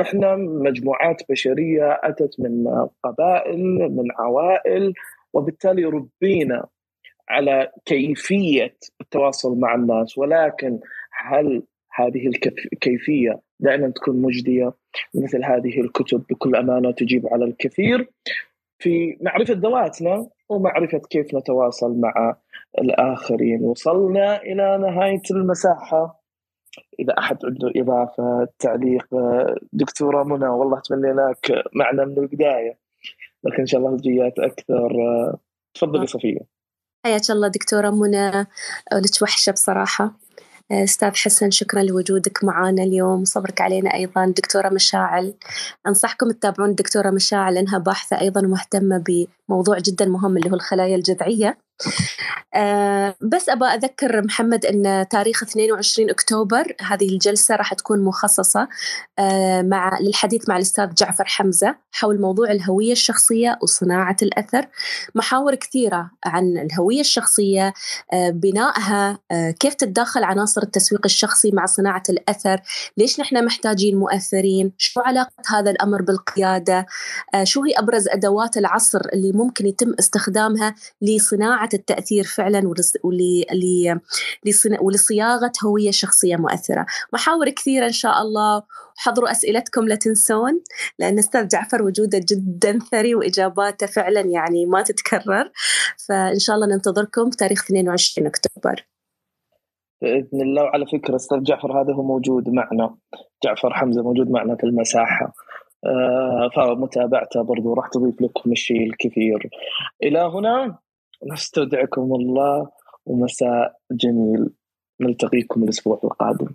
B: إحنا مجموعات بشرية أتت من قبائل من عوائل وبالتالي ربينا على كيفية التواصل مع الناس. ولكن هل هذه الكيفيه دائما تكون مجدية؟ مثل هذه الكتب بكل أمانة تجيب على الكثير. في معرفة ذواتنا ومعرفة كيف نتواصل مع الآخرين. وصلنا إلى نهاية المساحة. إذا أحد عنده إضافة تعليق دكتورة منى والله تمنيناك معنا من البداية. لكن إن شاء الله الجيات أكثر. تفضلي صفية.
C: حياك الله دكتورة منى. لك وحشة بصراحة. أستاذ حسن شكرا لوجودك معنا اليوم. وصبرك علينا أيضا. دكتورة مشاعل. أنصحكم تتابعون الدكتورة مشاعل لأنها باحثة أيضا مهتمة بموضوع جدا مهم اللي هو الخلايا الجذعية. أه بس أبغى أذكر محمد أن تاريخ 22 أكتوبر هذه الجلسة راح تكون مخصصة أه مع للحديث مع الأستاذ جعفر حمزة حول موضوع الهوية الشخصية وصناعة الأثر. محاور كثيرة عن الهوية الشخصية أه بنائها أه كيف تتداخل عناصر التسويق الشخصي مع صناعة الأثر ليش نحن محتاجين مؤثرين شو علاقة هذا الأمر بالقيادة أه شو هي أبرز أدوات العصر اللي ممكن يتم استخدامها لصناعة التأثير فعلا ولصياغة هوية شخصية مؤثرة. محاور كثيرة إن شاء الله. حضروا أسئلتكم لا تنسون لأن أستاذ جعفر وجوده جدا ثري وإجاباته فعلا يعني ما تتكرر. فإن شاء الله ننتظركم بتاريخ 22 أكتوبر.
B: بإذن الله. وعلى فكرة أستاذ جعفر هذا هو موجود معنا. جعفر حمزة موجود معنا في المساحة. آه فمتابعته برضو. راح تضيف لكم الشيء الكثير. إلى هنا نستودعكم الله ومساء جميل. نلتقيكم الأسبوع القادم.